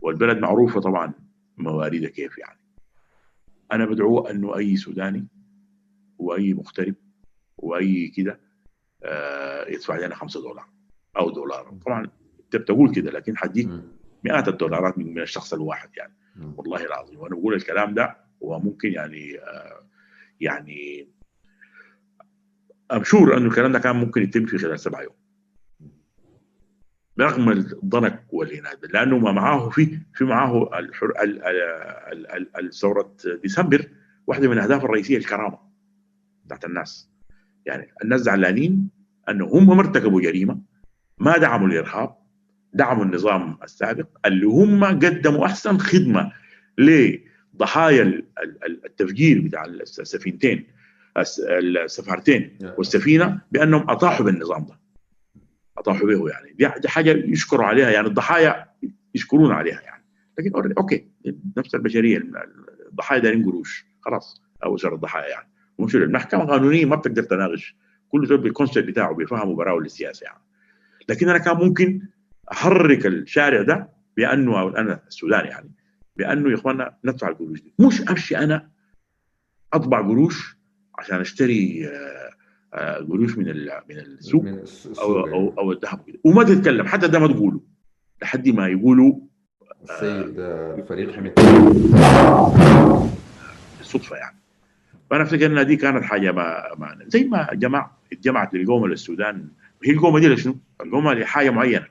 والبلد معروفة طبعا مواردها كيف يعني. أنا بدعو إنه أي سوداني وأي مغترب واي كده آه يدفع لنا 5 دولار أو دولار. طبعا انت بتقول كده لكن حديك مئات الدولارات من الشخص الواحد يعني. والله العظيم. وأنا بقول الكلام ده وممكن يعني آه يعني امشور إنه الكلام ده كان ممكن يتم في خلال سبعة يوم. رغم الضنك والعناد لأنه ما معاه في في معاه الحر الثوره ديسمبر واحدة من الاهداف الرئيسية الكرامة بتاعت الناس. يعني الناس زعلانين أنه هم ارتكبوا جريمة ما دعموا الإرهاب دعموا النظام السابق اللي هم قدموا أحسن خدمة لضحايا التفجير بتاع السفينتين السفارتين والسفينة بأنهم أطاحوا بالنظام ده. أطاحوا به يعني. دي, دي حاجة يشكروا عليها يعني الضحايا يشكرون عليها يعني. لكن okay نفس البشرية الضحايا دارين قروش خلاص أو شر الضحايا يعني. ومش المحكمة القانونيه ما بتقدر تناقش. كل زول بال concept بتاعه بيفهموا براءه للسياسة يعني. لكن أنا كان ممكن أحرك الشارع ده بأنه أو أنا السوداني يعني بأنه يا اخوانا ندفع القروش دي. مش أمشي أنا أطبع قروش عشان أشتري قروش من من السوق أو أو أو الذهب كده وما تتكلم. حتى ده ما تقوله. لحد ما يقولوا السيد الفريق حميد. الصدفه يعني. فانا افتكر ان دي كانت حاجة ما, ما زي ما جماعة اتجمعت القومه للسودان هي القومه دي لشنو؟ القومه لحاجة معينة.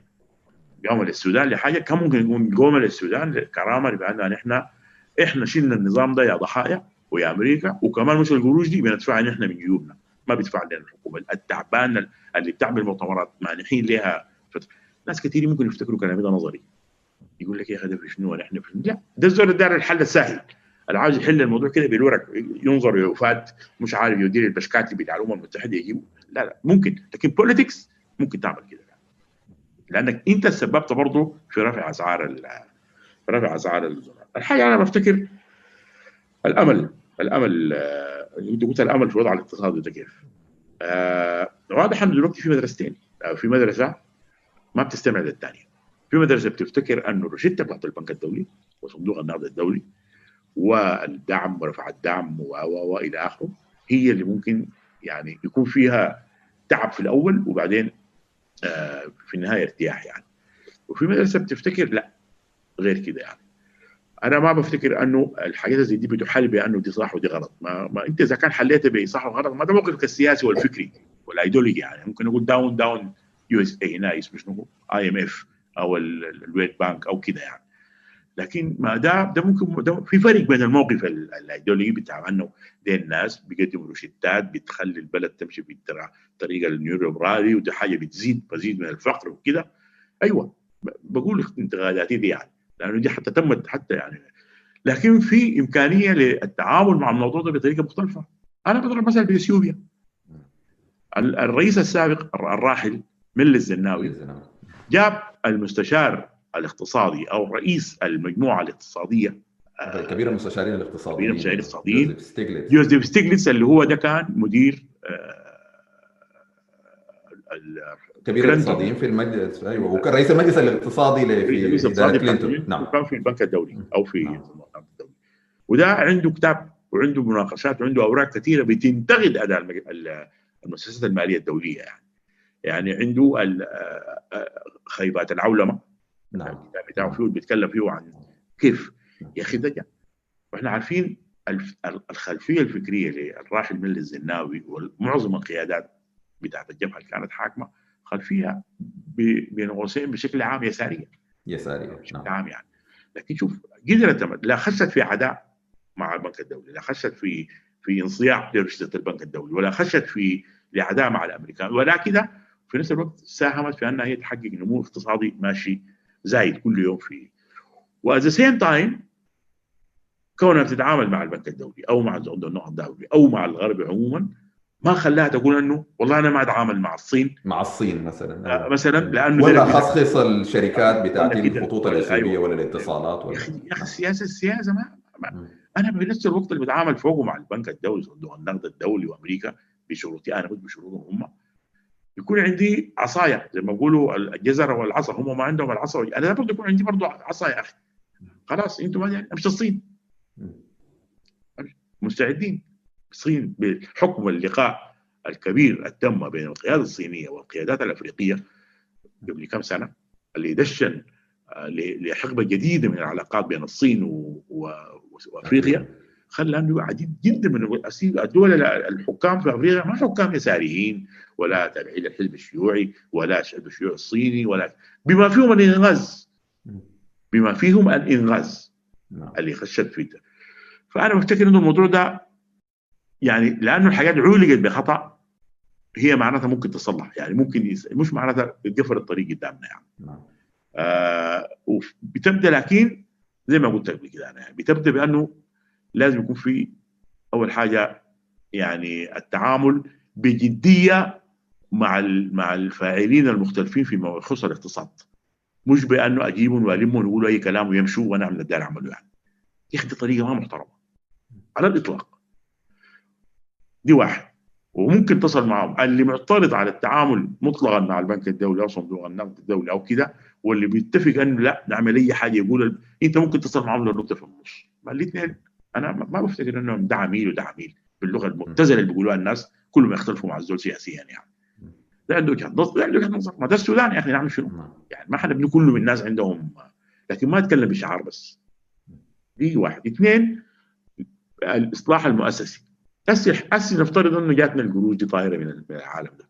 قومه للسودان لحاجة كان ممكن يكون قومه للسودان للكرامه بان إحنا إحنا شلنا النظام ده يا ضحايا ويا أمريكا وكمان مش القروش دي بندفعها نحن من جيوبنا. ما بيدفع لنا الحكومة. التعبان اللي بتعمل مؤتمرات مانحين لها فترة. ناس كثير ممكن يفتكروا كلامي ده نظري. يقول لك يا أخي ده شنو؟ نحن لا ده الزول الدار الحل السهل اللي عاوز يحل الموضوع كده بالورق ينظر ويفات مش عارف يدير البشكاتي بتاع الامم المتحدة يجيبه. لا لا ممكن لكن بوليتكس ممكن تعمل كده. لأنك أنت سببت برضه في رفع أسعار في رفع أسعار الحاجة أنا بفتكر الأمل الأمل انت قلت الأمل في الوضع الاقتصادي ده كيف؟ آه واضح انه دلوقتي في مدرستين في مدرسة ما بتستمع للثانيه في مدرسة بتفتكر انه الروشتة بتاعت البنك الدولي وصندوق النقد الدولي والدعم ورفع الدعم و والى آخره هي اللي ممكن يعني يكون فيها تعب في الأول وبعدين آه في النهاية ارتياح يعني. وفي مدرسة بتفتكر لا غير كده يعني. أنا ما بفتكر أنه الحاجات زي دي بتحل بأنه دي صح ودي غلط. ما, ما أنت إذا كان حليتها بصح وغلط ما ده موقفك السياسي والفكري والايديولوجي يعني. ممكن نقول down down USA هنا اسمه شنو IMF أو ال World Bank أو كده يعني. لكن ما ده ده ممكن ده في فرق بين الموقف الايديولوجي بتاع إنه دي الناس بيقدموا روشتات بتخلي البلد تمشي بالطريقة النيوليبرالي ودي حاجة بتزيد مزيد من الفقر وكده. أيوه بقول انتقاداتي دي يعني لأنه دي حتى تمت حتى يعني. لكن في إمكانية للتعامل مع الموضوع ده بطريقة مختلفة. أنا بضرب مثلا في إثيوبيا. الرئيس السابق الراحل مل الزناوي. جاب المستشار الاقتصادي أو رئيس المجموعة الاقتصادية كبير المستشارين الاقتصاديين. كبير المستشارين الاقتصاديين. جوزيف ستيغلتس اللي هو ده كان مدير كبير الاقتصاديين في المجلس أيوه وكان رئيس المجلس الاقتصادي في إدارة كلينتون. نعم. وكان في البنك الدولي أو في نعم. الدولي وده عنده كتاب وعنده مناقشات وعنده أوراق كثيرة بتنتقد أداء المؤسسات المالية الدولية يعني. يعني عنده خيبات العولمة نعم. الكتاب بتاعه فيه بيتكلم فيه عن كيف. يا أخي ده وإحنا عارفين الخلفية الفكرية للراحل مل الزناوي ومعظم القيادات بتاعت الجبهة اللي كانت حاكمة خلفية بين قوسين بشكل عام يسارية. يسارية. بشكل نعم. عام يعني. لكن شوف قدرت لا خشت في عداء مع البنك الدولي لا خشت في في انصياع لروشتة البنك الدولي ولا خشت في لعداء مع الأمريكان. ولا كده في نفس الوقت ساهمت في أنها هي تحقق نمو اقتصادي ماشي زايد كل يوم في و at the same time كونها بتتعامل مع البنك الدولي أو مع النقد الدولي أو مع الغرب عموما ما خلاها تقول إنه والله أنا ما أتعامل مع الصين. مع الصين مثلا. آه مثلا لأنه ولا خصخص الشركات بتاعت الخطوط الاثيوبيه أيوة. ولا الاتصالات ولا يا أخي يا أخي السياسة السياسة ما, ما أنا بنفس الوقت اللي بتعامل فوقه مع البنك الدولي صندوق النقد الدولي وأمريكا بشروطي أنا مش بشروطهم هم. يكون عندي عصاية زي ما بيقولوا الجزره والعصا هم ما عندهم العصا أنا برضه يكون عندي برضه عصا يا أخي. خلاص أنتم ما امشي الصين. مستعدين. الصين بحكم اللقاء الكبير التم بين القيادة الصينية والقيادات الأفريقية قبل كم سنة اللي دشن لحقبة جديدة من العلاقات بين الصين وأفريقيا. خلى أنه عديد جدا من الدول الحكام في أفريقيا ما حكام يساريين ولا تابعين للحزب الشيوعي ولا الحزب الشيوعي الصيني ولا بما فيهم الإنغاز. بما فيهم الإنغاز اللي خشت فيه فأنا بفتكر إنه الموضوع ده يعني لأنه الحاجات علقت بخطأ هي معناتها ممكن تصلح يعني ممكن يس... مش معناتها تقفل الطريق قدامنا يعني. نعم. آه بتبدأ لكن زي ما قلت قبل كده يعني بتبدأ بأنه لازم يكون في أول حاجة يعني التعامل بجدية مع مع الفاعلين المختلفين فيما يخص الاقتصاد. مش بأنه أجيبهم وألمهم ويقولوا أي كلام ويمشوا وأنا أعمل اللي أعمله يعني. يا أخي طريقة ما محترمة. على الإطلاق. دي واحد. وممكن تصل معهم. اللي معترض على التعامل مطلقا مع البنك الدولي أو صندوق النقد الدولي أو كده واللي بيتفق إنه لا نعمل أي حاجة يقول أنت ممكن تصل معهم للنقطة في النص. ما الاثنين. أنا ما بفتكر إنهم ده عميل وده عميل باللغة المبتذله اللي بيقولوها الناس كلهم يختلفوا مع الزول سياسيا يعني. ده عنده وجهه نظر ده عنده وجهه نظر ما ده السودان يا أخي نعمل شنو؟ يعني ما حدا بنقول الناس عندهم لكن ما أتكلم بشعار بس. دي واحد. اثنين الإصلاح المؤسسي. هسه هسه نفترض إنه جاتنا القروش دي طايرة من العالم ده.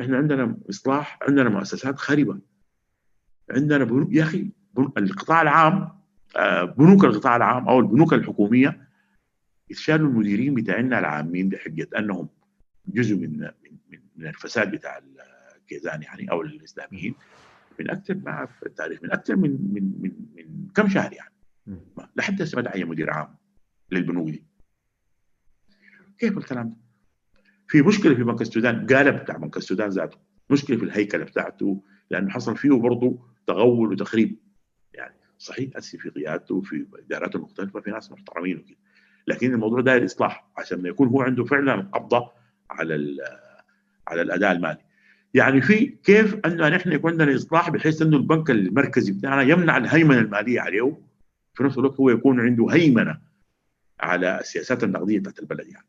إحنا عندنا إصلاح عندنا مؤسسات خربه عندنا بنوك يا أخي القطاع العام بنوك القطاع العام أو البنوك الحكومية يتشالوا المديرين بتاعنا العامين بحجة أنهم جزء من من, من الفساد بتاع الكيزان يعني أو الإسلاميين من أكثر ما في التاريخ من أكثر من من من, من كم شهر يعني. لحد هسه ما دعي مدير عام للبنوك دي. كيف الكلام ده؟ في مشكلة في بنك السودان قالب بتاع بنك السودان ذاته مشكلة في الهيكلة بتاعته لأنه حصل فيه برضه تغول وتخريب. صحيح هسه في قيادته وفي إداراته المختلفة في ناس محترمين وكده. لكن الموضوع داير اصلاح عشان يكون هو عنده فعلا قبضة على على الأداء المالي. يعني في كيف انه نحن يكون عندنا إصلاح بحيث انه البنك المركزي بتاعنا يمنع الهيمنة المالية عليه في نفس الوقت هو يكون عنده هيمنة على السياسات النقدية بتاعت البلد يعني.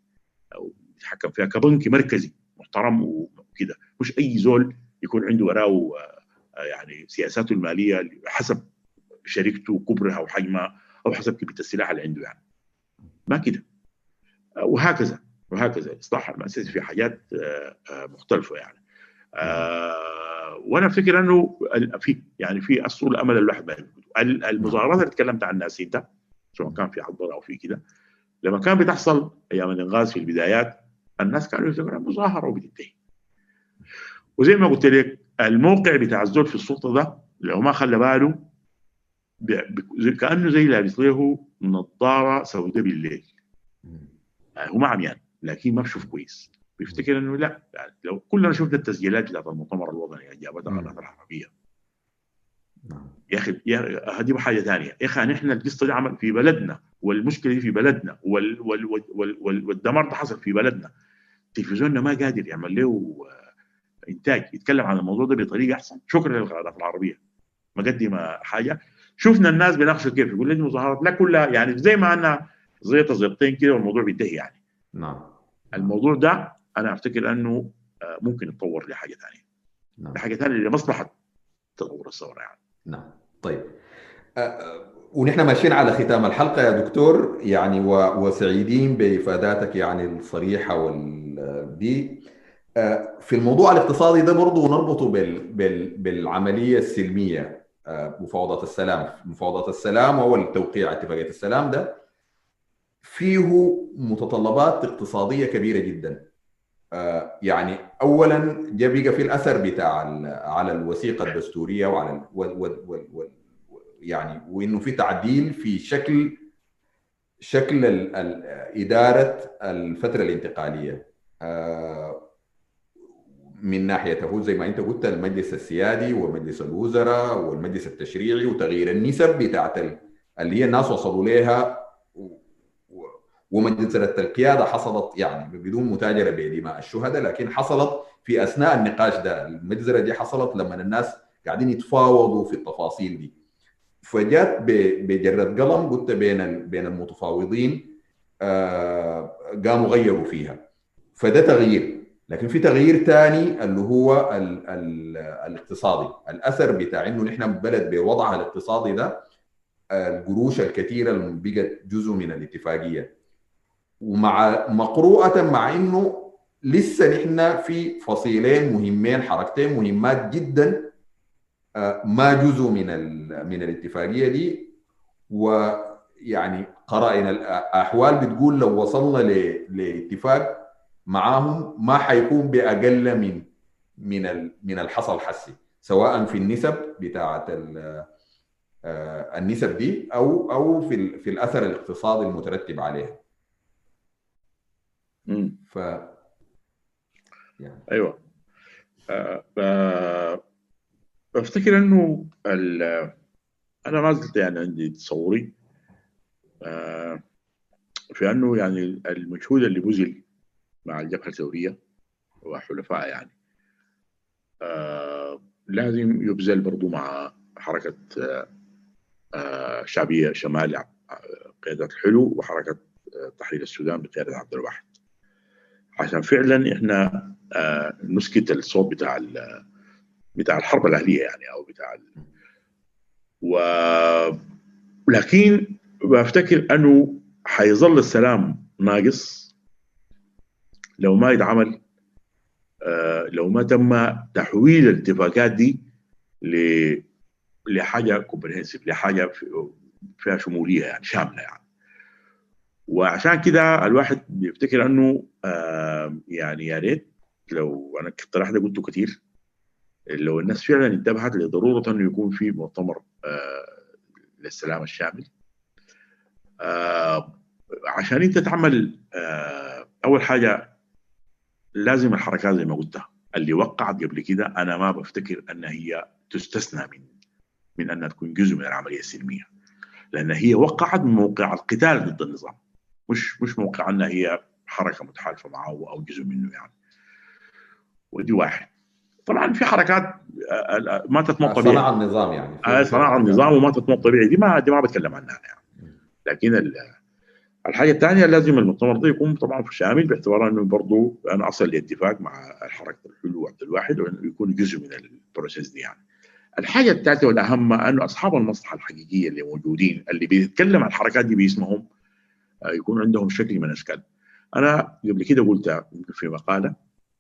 أو يتحكم فيها كبنك مركزي محترم وكده. مش أي زول يكون عنده وراه يعني سياساته المالية حسب شركته وكبرها وحجمها أو حسب كميه السلاح اللي عنده يعني. ما كده. وهكذا وهكذا. الاصلاح المؤسسي في حاجات مختلفة يعني. آه وأنا أفتكر أنه في يعني في اصل الأمل الواحد ما المظاهرات اللي تكلمت عنها سيتا سواء كان في حضره أو في كده لما كان بتحصل أيام الإنغاز في البدايات الناس كانوا يفتكروا مظاهرة وبتنتهي. وزي ما قلت لك الموقع بتاع الزول في السلطة ده لو ما خلى باله كأنه زي لابس له نظاره سوداء بالليل. هو ما عميان لكن ما بشوف كويس. بيفتكر إنه لا يعني لو كلنا شفنا التسجيلات بتاعت المؤتمر الوطني اللي جابتها القناه العربيه يا أخي يا هذه حاجة ثانية. يا أخي نحن القصة دي عمل في بلدنا والمشكلة دي في بلدنا وال وال وال وال والدمار ده حصل في بلدنا. تلفزيوننا ما قادر يعمل له إنتاج. يتكلم عن الموضوع ده بطريقة أحسن. شكرا للقناه العربية. مقدم حاجة. شفنا الناس بيناقشوا كيف يقول لك مظاهرات لا كلها يعني زي ما أنا زيطة زيطتين كده والموضوع بينتهي يعني. نعم. الموضوع ده أنا أفتكر أنه ممكن يتطور لحاجة ثانية نعم. لحاجة ثانية لمصلحه تطور الثورة يعني. نعم. طيب. أه ونحن ماشيين على ختام الحلقة يا دكتور يعني وسعيدين بإفاداتك يعني الصريحة والدي. في الموضوع الاقتصادي ده برضه نربطه بال بال بالعملية السلمية. مفاوضات السلام. مفاوضات السلام أو التوقيع اتفاقية السلام ده. فيه متطلبات اقتصادية كبيرة جدا. يعني اولا بقى في الأثر بتاع على الوثيقة الدستورية وعلى و و و يعني وإنه في تعديل في شكل شكل إدارة الفترة الانتقالية. من ناحيته زي ما أنت قلت المجلس السيادي ومجلس الوزراء والمجلس التشريعي وتغيير النسب بتاعت اللي هي الناس وصلوا لها ومجلسة القيادة حصلت يعني بدون متاجرة بدماء الشهداء لكن حصلت في أثناء النقاش ده. المجزرة دي حصلت لما الناس قاعدين يتفاوضوا في التفاصيل دي. فجأت بجرة قلم قلت بين بين المتفاوضين آه قاموا غيروا فيها. فده تغيير. لكن في تغيير ثاني اللي هو ال ال الاقتصادي. الأثر بتاع إنه نحن بلد بوضعها الاقتصادي ده القروش الكثيرة اللي بقت جزء من الاتفاقية. ومع مقروءة مع إنه لسه نحن في فصيلين مهمين حركتين مهمات جدا ما جزء من من الاتفاقية دي. ويعني قرائن الأحوال بتقول لو وصلنا لاتفاق معاهم ما حيكون بأقل من من من الحصل حسي سواء في النسب بتاعه النسب دي أو أو في في الأثر الاقتصادي المترتب عليها. ف يعني. أيوه. أه بفتكر إنه أنا ما زلت يعني عندي تصوري أه في أنه يعني المجهود اللي بذل مع الجبهة الثوريه وحلفائها يعني. أه لازم يبذل برضو مع حركة أه شعبية شمال قياده الحلو وحركة تحرير السودان بقيادة عبد الواحد. عشان فعلا إحنا آه نسكت الصوت بتاع بتاع الحرب الأهلية يعني أو بتاع ال... و لكن بفتكر أنه حيظل السلام ناقص لو ما يتعمل آه لو ما تم تحويل الاتفاقات دي ل لحاجة كومبريهنسيف لحاجة فيها شمولية يعني شاملة يعني. وعشان كده الواحد بيفتكر إنه يعني يا ريت لو أنا اقتراح ده قلته كثير لو الناس فعلا انتبهت لضرورة إنه يكون في مؤتمر آه للسلام الشامل. آه عشان أنت تعمل أول حاجة لازم الحركات زي ما قلت اللي وقعت قبل كده أنا ما بفتكر أن هي تستثنى من من أنها تكون جزء من العملية السلمية. لأن هي وقعت من موقع القتال ضد النظام. مش مش موقع انها هي حركة متحالفة معه أو جزء منه يعني. ودي واحد. طبعا في حركات ما تتمط طبيعي صناع النظام يعني. صناع النظام وما تتمط طبيعي دي ما دي ما بتكلم عنها يعني. لكن الحاجة الثانية لازم المؤتمر ده يكون طبعا في شامل باعتبار إنه برضه أنا أصل لاتفاق مع حركه الحلو وعبد الواحد وإنه يكون جزء من البروسيس دي يعني. الحاجة الثالثه والأهم إنه أصحاب المصلحة الحقيقية اللي موجودين اللي بيتكلم عن الحركات دي باسمهم يكون عندهم شكل من أشكال. أنا قبل كده قلت في مقالة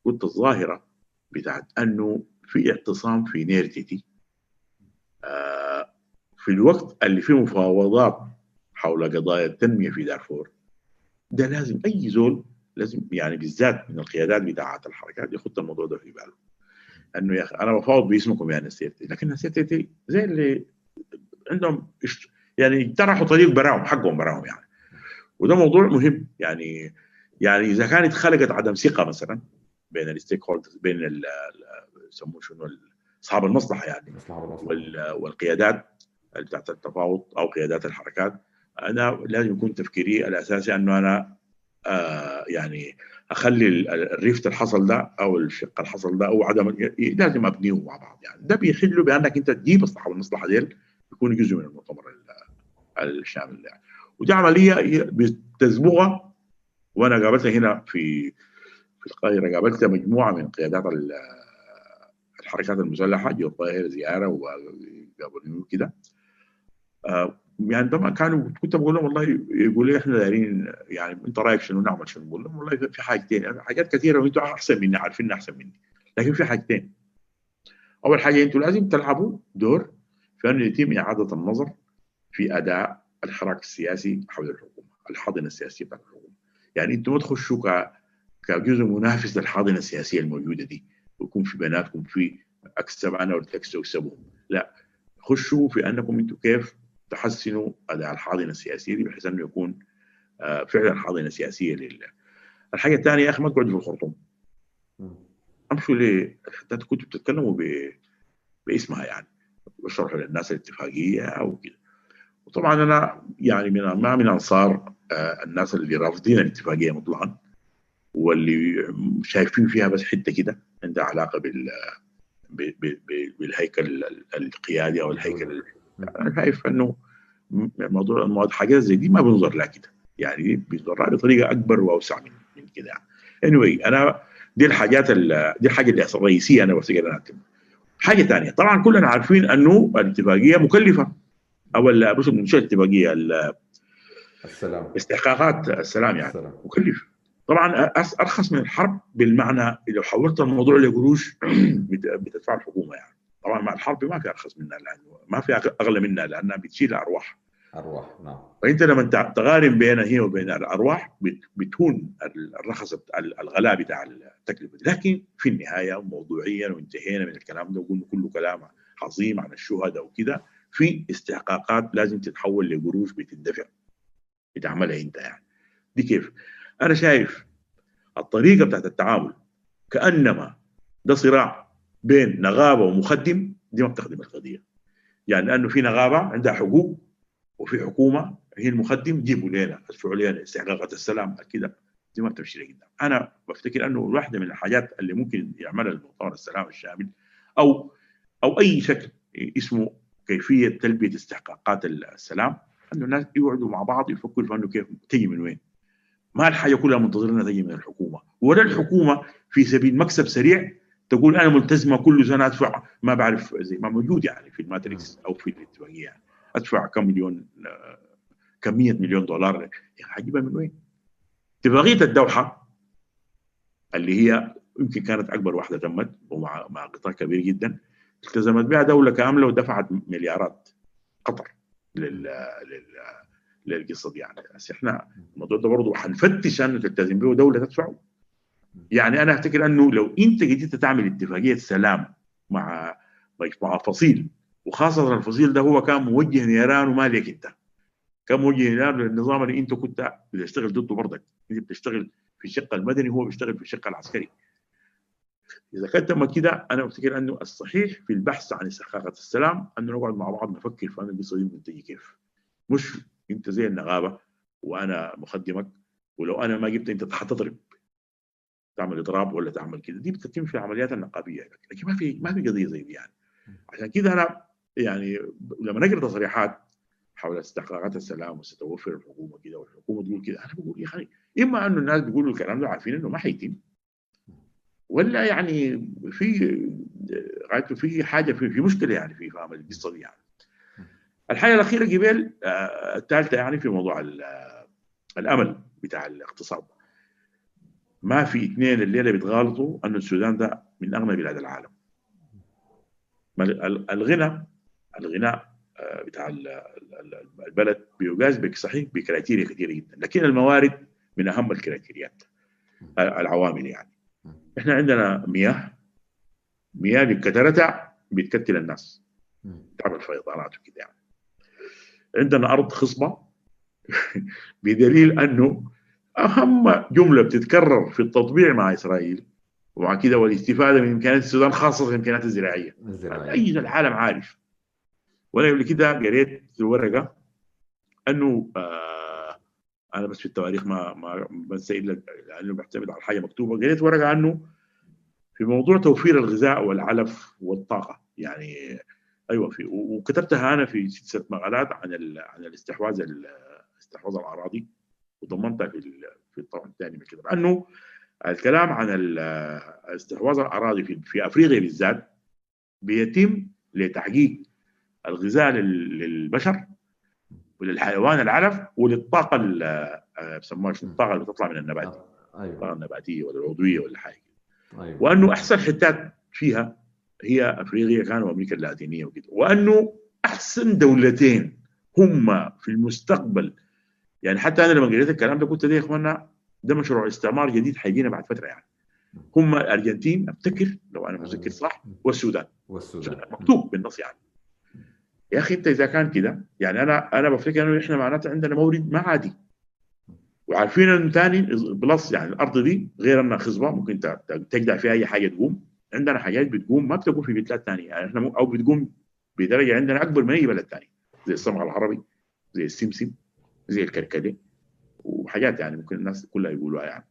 قلت الظاهرة بتاعت إنه في اعتصام في نيرتيتي آه في الوقت اللي فيه مفاوضات حول قضايا التنمية في دارفور. ده لازم أي زول لازم يعني بالذات من القيادات بتاعت الحركات يخط الموضوع ده في باله. إنه يا أخي أنا بفاوض باسمكم يا نسيتي لكن نسيتي زي اللي عندهم يعني اقترحوا طريق براهم حقهم براهم يعني. وده موضوع مهم يعني يعني إذا كانت خلقت عدم ثقة مثلا بين الستيك هولدرز بين يسموه شنو أصحاب المصلحة يعني والقيادات بتاعت التفاوض أو قيادات الحركات. أنا لازم يكون تفكيري الأساسي إنه أنا آه يعني أخلي ال rift الحصل ده أو الشق الحصل ده أو عدم لازم ابنيه مع بعض. يعني ده بيحل بأنك أنت تجيب اصحاب المصلحه ديل يكون جزء من المؤتمر الشامل يعني ودي عملية بتسبغها وأنا قابلتها هنا في في القاهرة قابلت مجموعة من قيادات الحركات المسلحة جو القاهره زيارة وقابلوني كده آه يعني طبعا كانوا كنت بقول لهم والله يقول لي إحنا دايرين يعني أنت رأيك شنو؟ نعمل شنو؟ بقول لهم والله في حاجتين. يعني حاجات كثيرة وأنتم أحسن مني عارفين أحسن مني. لكن في حاجتين. أول حاجة أنتم لازم تلعبوا دور في انه يتم إعادة النظر في أداء الحراك السياسي حول الحكومة الحاضنة السياسية بتاعت الحكومة. يعني أنتم ما تخشوا كجزء منافس للحاضنة السياسية الموجودة دي. ويكون في بيناتكم في اكسب أنا وتكسبوا أكسبهم. لا خشوا في أنكم أنتم كيف تحسنوا اداء الحاضنه السياسيه دي بحيث أنه يكون آه فعلا حاضنه سياسيه لله. الحاجة الثانية يا أخي ما تقعدوا في الخرطوم. أمشوا؟ حتى كنتوا بتتكلموا ب... باسمها يعني بشرحوا للناس الاتفاقية أو كده. وطبعا أنا يعني من ما من أنصار آه الناس اللي رافضين الاتفاقية مطلقا واللي شايفين فيها بس حتة كده عندها علاقة بال بالهيكل القيادي أو الهيكل أنا شايف إنه موضوع المواد حاجات زي دي ما بنظر لها كده. يعني بينظر لها بطريقة أكبر وأوسع من من كده. يعني anyway أنا دي الحاجات دي الحاجة اللي الرئيسيه أنا بفتكر انها حاجة ثانية طبعا كلنا عارفين إنه الاتفاقية مكلفة. أو مش مش الاتفاقية؟ السلام. استحقاقات السلام يعني. السلام. مكلف. طبعا أرخص من الحرب بالمعنى لو حولت الموضوع لقروش بتدفع الحكومة يعني. طبعا مع الحرب ما في أرخص منها لأنه ما في أغلى منها لأنها بتشيل أرواح. أرواح نعم. فأنت لما تقارن بينها هي وبين الأرواح بتهون الرخص الغلاء بتاع التكلفة لكن في النهاية موضوعيا وانتهينا من الكلام ده وقلنا كله كلام عظيم عن الشهداء وكده في استحقاقات لازم تتحول لقروش بتندفع بتعملها أنت يعني. دي كيف؟ أنا شايف الطريقة بتاعت التعامل كأنما ده صراع بين نغابة ومخدم دي ما بتخدم القضية. يعني لأنه في نغابة عندها حقوق وفي حكومة هي المخدم جيبوا لنا ادفعوا لنا استحقاقات السلام كده دي ما بتمشي قدام أنا بفتكر أنه واحدة من الحاجات اللي ممكن يعملها المؤتمر السلام الشامل أو أو أي شكل اسمه كيفية تلبية استحقاقات السلام أنه الناس يقعدوا مع بعض يفكروا في أنه كيف تجي من وين. ما الحاجة كلها منتظرينها تجي من الحكومة. ولا الحكومة في سبيل مكسب سريع تقول أنا ملتزمة كل سنة أدفع ما بعرف زي ما موجود يعني في الماتريكس أو في الاتفاقيه يعني أدفع كم مليون كميه مليون دولار. يعني حجيبها من وين؟ اتفاقيه الدوحة اللي هي يمكن كانت أكبر واحدة تمت ومع مع قطاع كبير جدا التزمت بها دولة كاملة ودفعت مليارات قطر لل لل للقصه دي يعني. بس إحنا الموضوع ده برضه حنفتش انه تلتزم به دوله تدفعه. يعني أنا أفتكر أنه لو أنت جيت تعمل اتفاقية سلام مع مع فصيل وخاصة الفصيل ده هو كان موجه نيران وما لك أنت. كان موجه نيران للنظام اللي أنت كنت بتشتغل ضده برضك. أنت بتشتغل في الشق المدني هو بيشتغل في الشق العسكري. إذا كان تم كده أنا أفتكر أنه الصحيح في البحث عن استحقاقات السلام انه نقعد مع بعض نفكر في القصة دي تجي كيف. مش أنت زي النغابه وأنا مخدمك ولو أنا ما جبت أنت حتضرب تعمل إضراب ولا تعمل كده دي بتتم في العمليات النقابية. لكن ما في ما في قضية زي دي يعني. عشان كده أنا يعني لما نقرأ تصريحات حول استحقاقات السلام وستوفر الحكومة كده والحكومة تقول كده أنا بقول يا أخي إما انه الناس بيقولوا الكلام ده عارفين إنه ما حيتم ولا يعني في غايته في حاجة في, في مشكلة يعني في فهم القصة دي يعني. الحاجة الأخيرة قبل الثالثة يعني في موضوع الأمل بتاع الاقتصاد. ما في اثنين الليلة بيتغالطوا أنه السودان ده من أغنى بلاد العالم. الغنى الغناء آه، بتاع البلد بيقاس بك صحيح بكريتيريا كثيره جدا. لكن الموارد من أهم الكريتيريات العوامل يعني. إحنا عندنا مياه. مياه بكثرتها بتكتل الناس. تعمل فيضانات وكده يعني. عندنا أرض خصبة. بدليل أنه أهم جملة بتتكرر في التطبيع مع إسرائيل ومع كده والاستفاده من إمكانيات السودان خاصة الإمكانيات الزراعية. الزراعية. أي العالم عارف. وأنا قبل كده قريت في الورقه أنه آه أنا بس في التواريخ ما ما بنسى إلا لأنه بعتمد على حاجة مكتوبة. قريت ورقة عنه في موضوع توفير الغذاء والعلف والطاقة يعني أيوه في وكتبتها أنا في ست مقالات عن عن الاستحواذ استحواذ الأراضي. وضمنتها في في الطبع الثاني من الكتاب. أنه الكلام عن استحواذ الأراضي في, في أفريقيا بالذات بيتم لتحقيق الغذاء للبشر وللحيوان العلف وللطاقة بسموها الطاقة اللي بتطلع من النبات آه، أيوة. الطاقة النباتية ولا العضويه ولا حاجة أيوة. وأنه أحسن حتات فيها هي أفريقيا كانوا أمريكا اللاتينية وكده. وأنه أحسن دولتين هم في المستقبل يعني حتى أنا لما قريت الكلام ده قلت ده يا اخوانا ده مشروع استعمار جديد حيجينا بعد فترة يعني. هم الأرجنتين أفتكر لو أنا متذكر صح والسودان. والسودان. مكتوب بالنص يعني. يا أخي أنت إذا كان كده يعني أنا أنا بفتكر إنه إحنا معناته عندنا مورد ما عادي. وعارفين إنه ثاني plus يعني الأرض دي غير إنها خصبة ممكن تزرع فيها أي حاجة تقوم. عندنا حاجات بتقوم ما بتقوم في بلاد ثانية يعني. إحنا أو بتقوم بدرجة عندنا أكبر من أي بلد ثاني زي الصمغ العربي زي السمسم. زي الكركديه وحاجات يعني ممكن الناس كلها يقولوها يعني.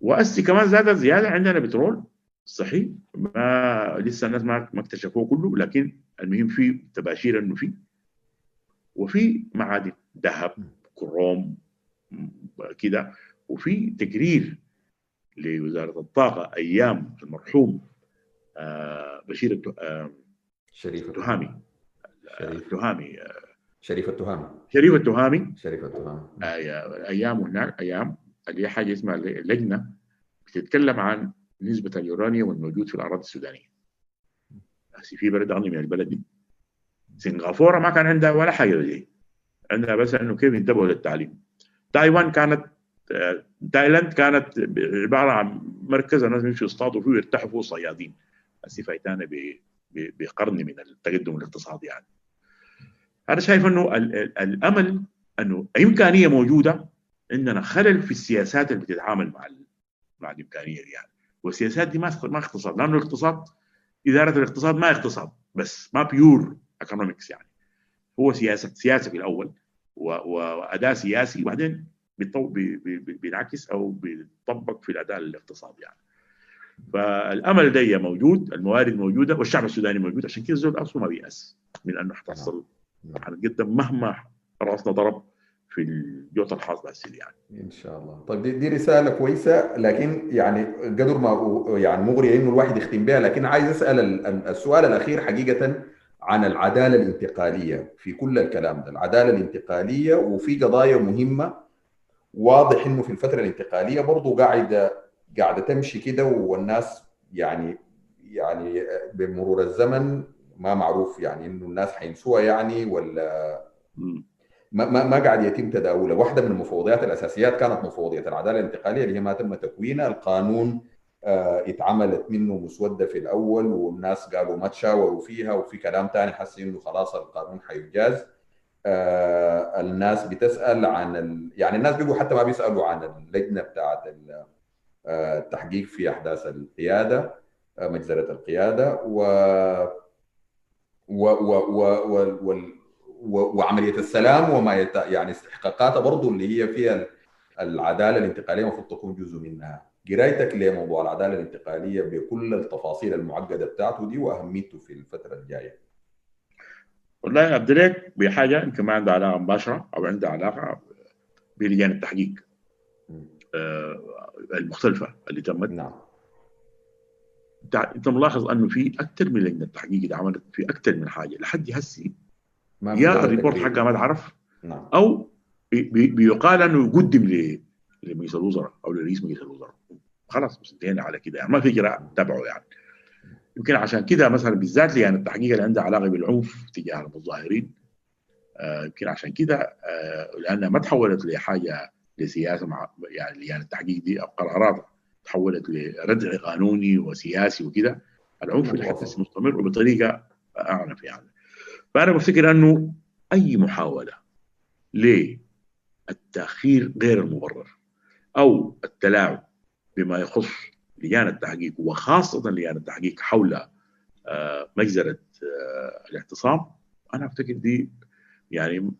وأسي كمان زادت زيادة عندنا بترول صحيح ما لسه الناس ما ما اكتشفوه كله لكن المهم في تباشير إنه في وفي معادن ذهب كروم كده وفي تقرير لوزارة الطاقة أيام المرحوم آه بشير آه شريف التهامي. التهامي آه شريف التهامي. شريف التهامي. شريف التهامي. أيام هناك أيام اللي هي حاجة اسمها لجنة بتتكلم عن نسبة اليورانيوم الموجود في الأراضي السودانية. في بلد اغنى من البلد دي. سنغافورة ما كان عندها ولا حاجة دي. عندها بس إنه كيف ينتبهوا للتعليم. تايوان كانت تايلاند كانت عبارة عن مركز الناس بيمشوا يصطادوا فيه ويرتاحوا فيه صيادين. هسي فايتانا بقرن من التقدم الاقتصادي يعني. أنا شايف إنه الأمل إنه امكانيه موجودة عندنا خلل في السياسات اللي بتتعامل مع مع الإمكانية دي يعني. والسياسات دي ما ما اقتصاد لأنه الاقتصاد إدارة الاقتصاد ما اقتصاد بس ما pure economics يعني. هو سياسة سياسة في الأول واداء سياسي وبعدين بينعكس أو بيطبق في الاداء الاقتصادي يعني. فالأمل ده موجود الموارد موجودة والشعب السوداني موجود عشان كده الزول أصله ما بيأس من أنه حتحصل حنقدم مهما رأسنا ضرب في الجوة الحاص بس يعني. إن شاء الله. طيب دي, دي رسالة كويسة لكن يعني قدر ما يعني مغري إنه الواحد يختم بها لكن عايز أسأل السؤال الأخير حقيقة عن العدالة الانتقالية في كل الكلام ده. العدالة الانتقالية وفي قضايا مهمة واضح إنه في الفترة الانتقالية برضه قاعدة قاعدة تمشي كده والناس يعني يعني بمرور الزمن ما معروف يعني إنه الناس حينسوها يعني ولا ما ما ما قاعد يتم تداولها واحدة من المفوضيات الأساسيات كانت مفوضية العدالة الانتقالية اللي هي ما تم تكوينها. القانون آه اتعملت منه مسودة في الأول والناس قالوا ما تشاوروا فيها وفي كلام ثاني حس إنه خلاص القانون حيجاز. آه الناس بتسأل عن ال... يعني الناس بيقوا حتى ما بيسألوا عن اللجنة بتاعت آه، التحقيق في أحداث القيادة مجزرة القيادة. و و و و و و وعملية السلام وما يت... يعني استحقاقاتها برضه اللي هي فيها العدالة الانتقالية المفروض تكون جزء منها. قرايتك لموضوع العدالة الانتقالية بكل التفاصيل المعقدة بتاعته دي وأهميته في الفترة الجاية. والله ابدا بحاجه يمكن ما عندها علاقة مباشرة أو عندها علاقة بلجان التحقيق. آه المختلفة اللي تمت. نعم. إنت ملاحظ أنه في أكثر من لجنة تحقيق اللي عملت في أكثر من حاجة. لحد هسي يا ال report حقها ما تعرف نعم. أو بي بيقال أنه يقدم لمجلس الوزراء أو لرئيس مجلس الوزراء. خلاص بس انتهينا على كده. يعني ما في اجراء تبعه يعني. يمكن عشان كده مثلا بالذات يعني التحقيق اللي عندها علاقة بالعنف تجاه المتظاهرين. آه، يمكن عشان كده آه، لأنها ما تحولت لحاجة لسياسة مع يعني يعني التحقيق دي أو قرارات تحولت لردع قانوني وسياسي وكده العنف الحدث مستمر وبطريقة أعنف يعني. فأنا بفتكر أنه أي محاولة للتأخير غير المبرر أو التلاعب بما يخص لجان التحقيق وخاصة لجان التحقيق حول آه، مجزرة آه، الاعتصام أنا أفتكر دي يعني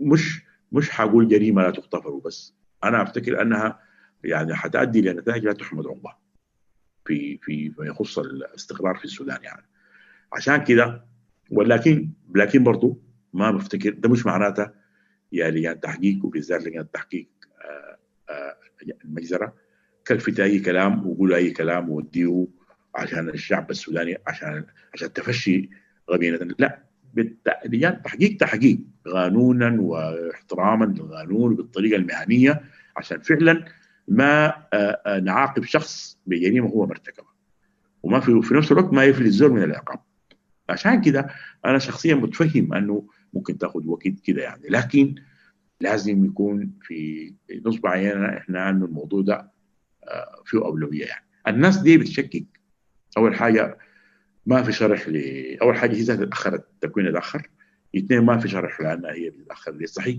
مش مش حقول جريمة لا تغتفر بس أنا أفتكر أنها يعني حتؤدي لنتائج لا تحمد عقبها في في فيما يخص الاستقرار في السودان يعني. عشان كده ولكن لكن برضه ما بفتكر ده مش معناته يا لجان تحقيق وبالذات لجان التحقيق آه، آه، المجزرة. كلفتوا أي كلام وقولوا أي كلام ووديه عشان الشعب السوداني عشان عشان تفشي غبينه لا لجان تحقيق تحقيق قانونا واحتراما للقانون بالطريقة المهنية عشان فعلا ما آه، نعاقب شخص بجريمه هو مرتكبها وما في في نفس الوقت ما يفلت الزول من العقاب. عشان كده أنا شخصيا متفهم أنه ممكن تأخذ وقت كده يعني. لكن لازم يكون في نصب عيننا إحنا انه الموضوع ده آه، فيه أولوية يعني. الناس دي بتشكك. أول حاجة ما في شرح ل أول حاجة هي تاخرت التكوين اتاخر اثنين ما في شرح لانها هي بتتاخر للصحيح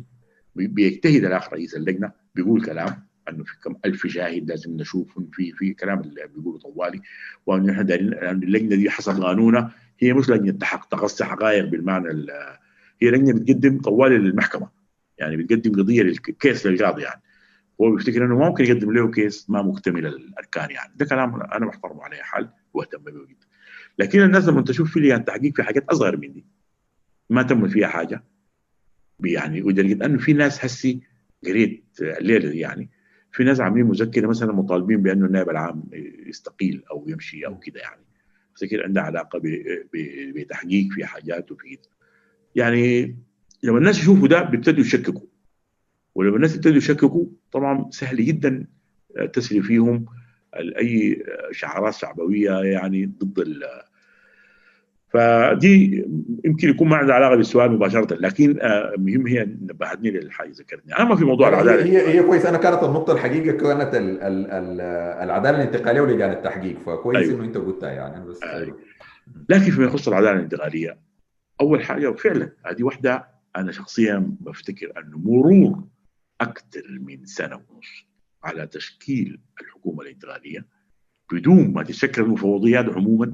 بيجتهد الاخ رئيس اللجنة بيقول كلام. أنه في كم ألف شاهد لازم نشوف في في كلام اللي بيقولوا طوالي وأنه إحنا دارين اللجنة دي حسب قانونها. هي مش لجنة تقصي حقائق بالمعنى هي لجنة بتقدم طوالي للمحكمة. يعني بتقدم قضية للكيس للقاضي يعني. هو بيفتكر إنه ممكن يقدم له كيس ما مكتمل الأركان يعني. ده كلام أنا بحترمه عليه حال واهتم به جدا. لكن الناس لما تشوف في لجان تحقيق في حاجات أصغر من دي ما تم فيها حاجة. يعني ولدرجه أنه في ناس هسي قريت الليلة يعني في ناس عاملين مذكره مثلا مطالبين بأنه النائب العام يستقيل أو يمشي أو كده يعني. افتكر عندها علاقة بتحقيق في حاجات وفي يعني لما الناس يشوفوا ده بيبتدوا يشككوا. ولما الناس يبتدوا يشككوا طبعا سهل جدا تسري فيهم أي شعارات شعبوية يعني ضد فدي يمكن يكون ما عندها علاقه بالسؤال مباشرة لكن آه، مهم هي نبهتني للحاجه ذكرتني أما في موضوع العدالة هي هي كويس أنا كانت النقطة الحقيقة كانت ال ال ال العدالة الانتقالية ولجان التحقيق فكويس أيوة. إنه أنت قلتها يعني بس أيوة. لكن فيما يخص العدالة الانتقالية أول حاجة وفعلا هذه واحدة أنا شخصيا بفتكر انه مرور أكثر من سنة ونص على تشكيل الحكومة الانتقالية بدون ما تشكل المفوضيات عموما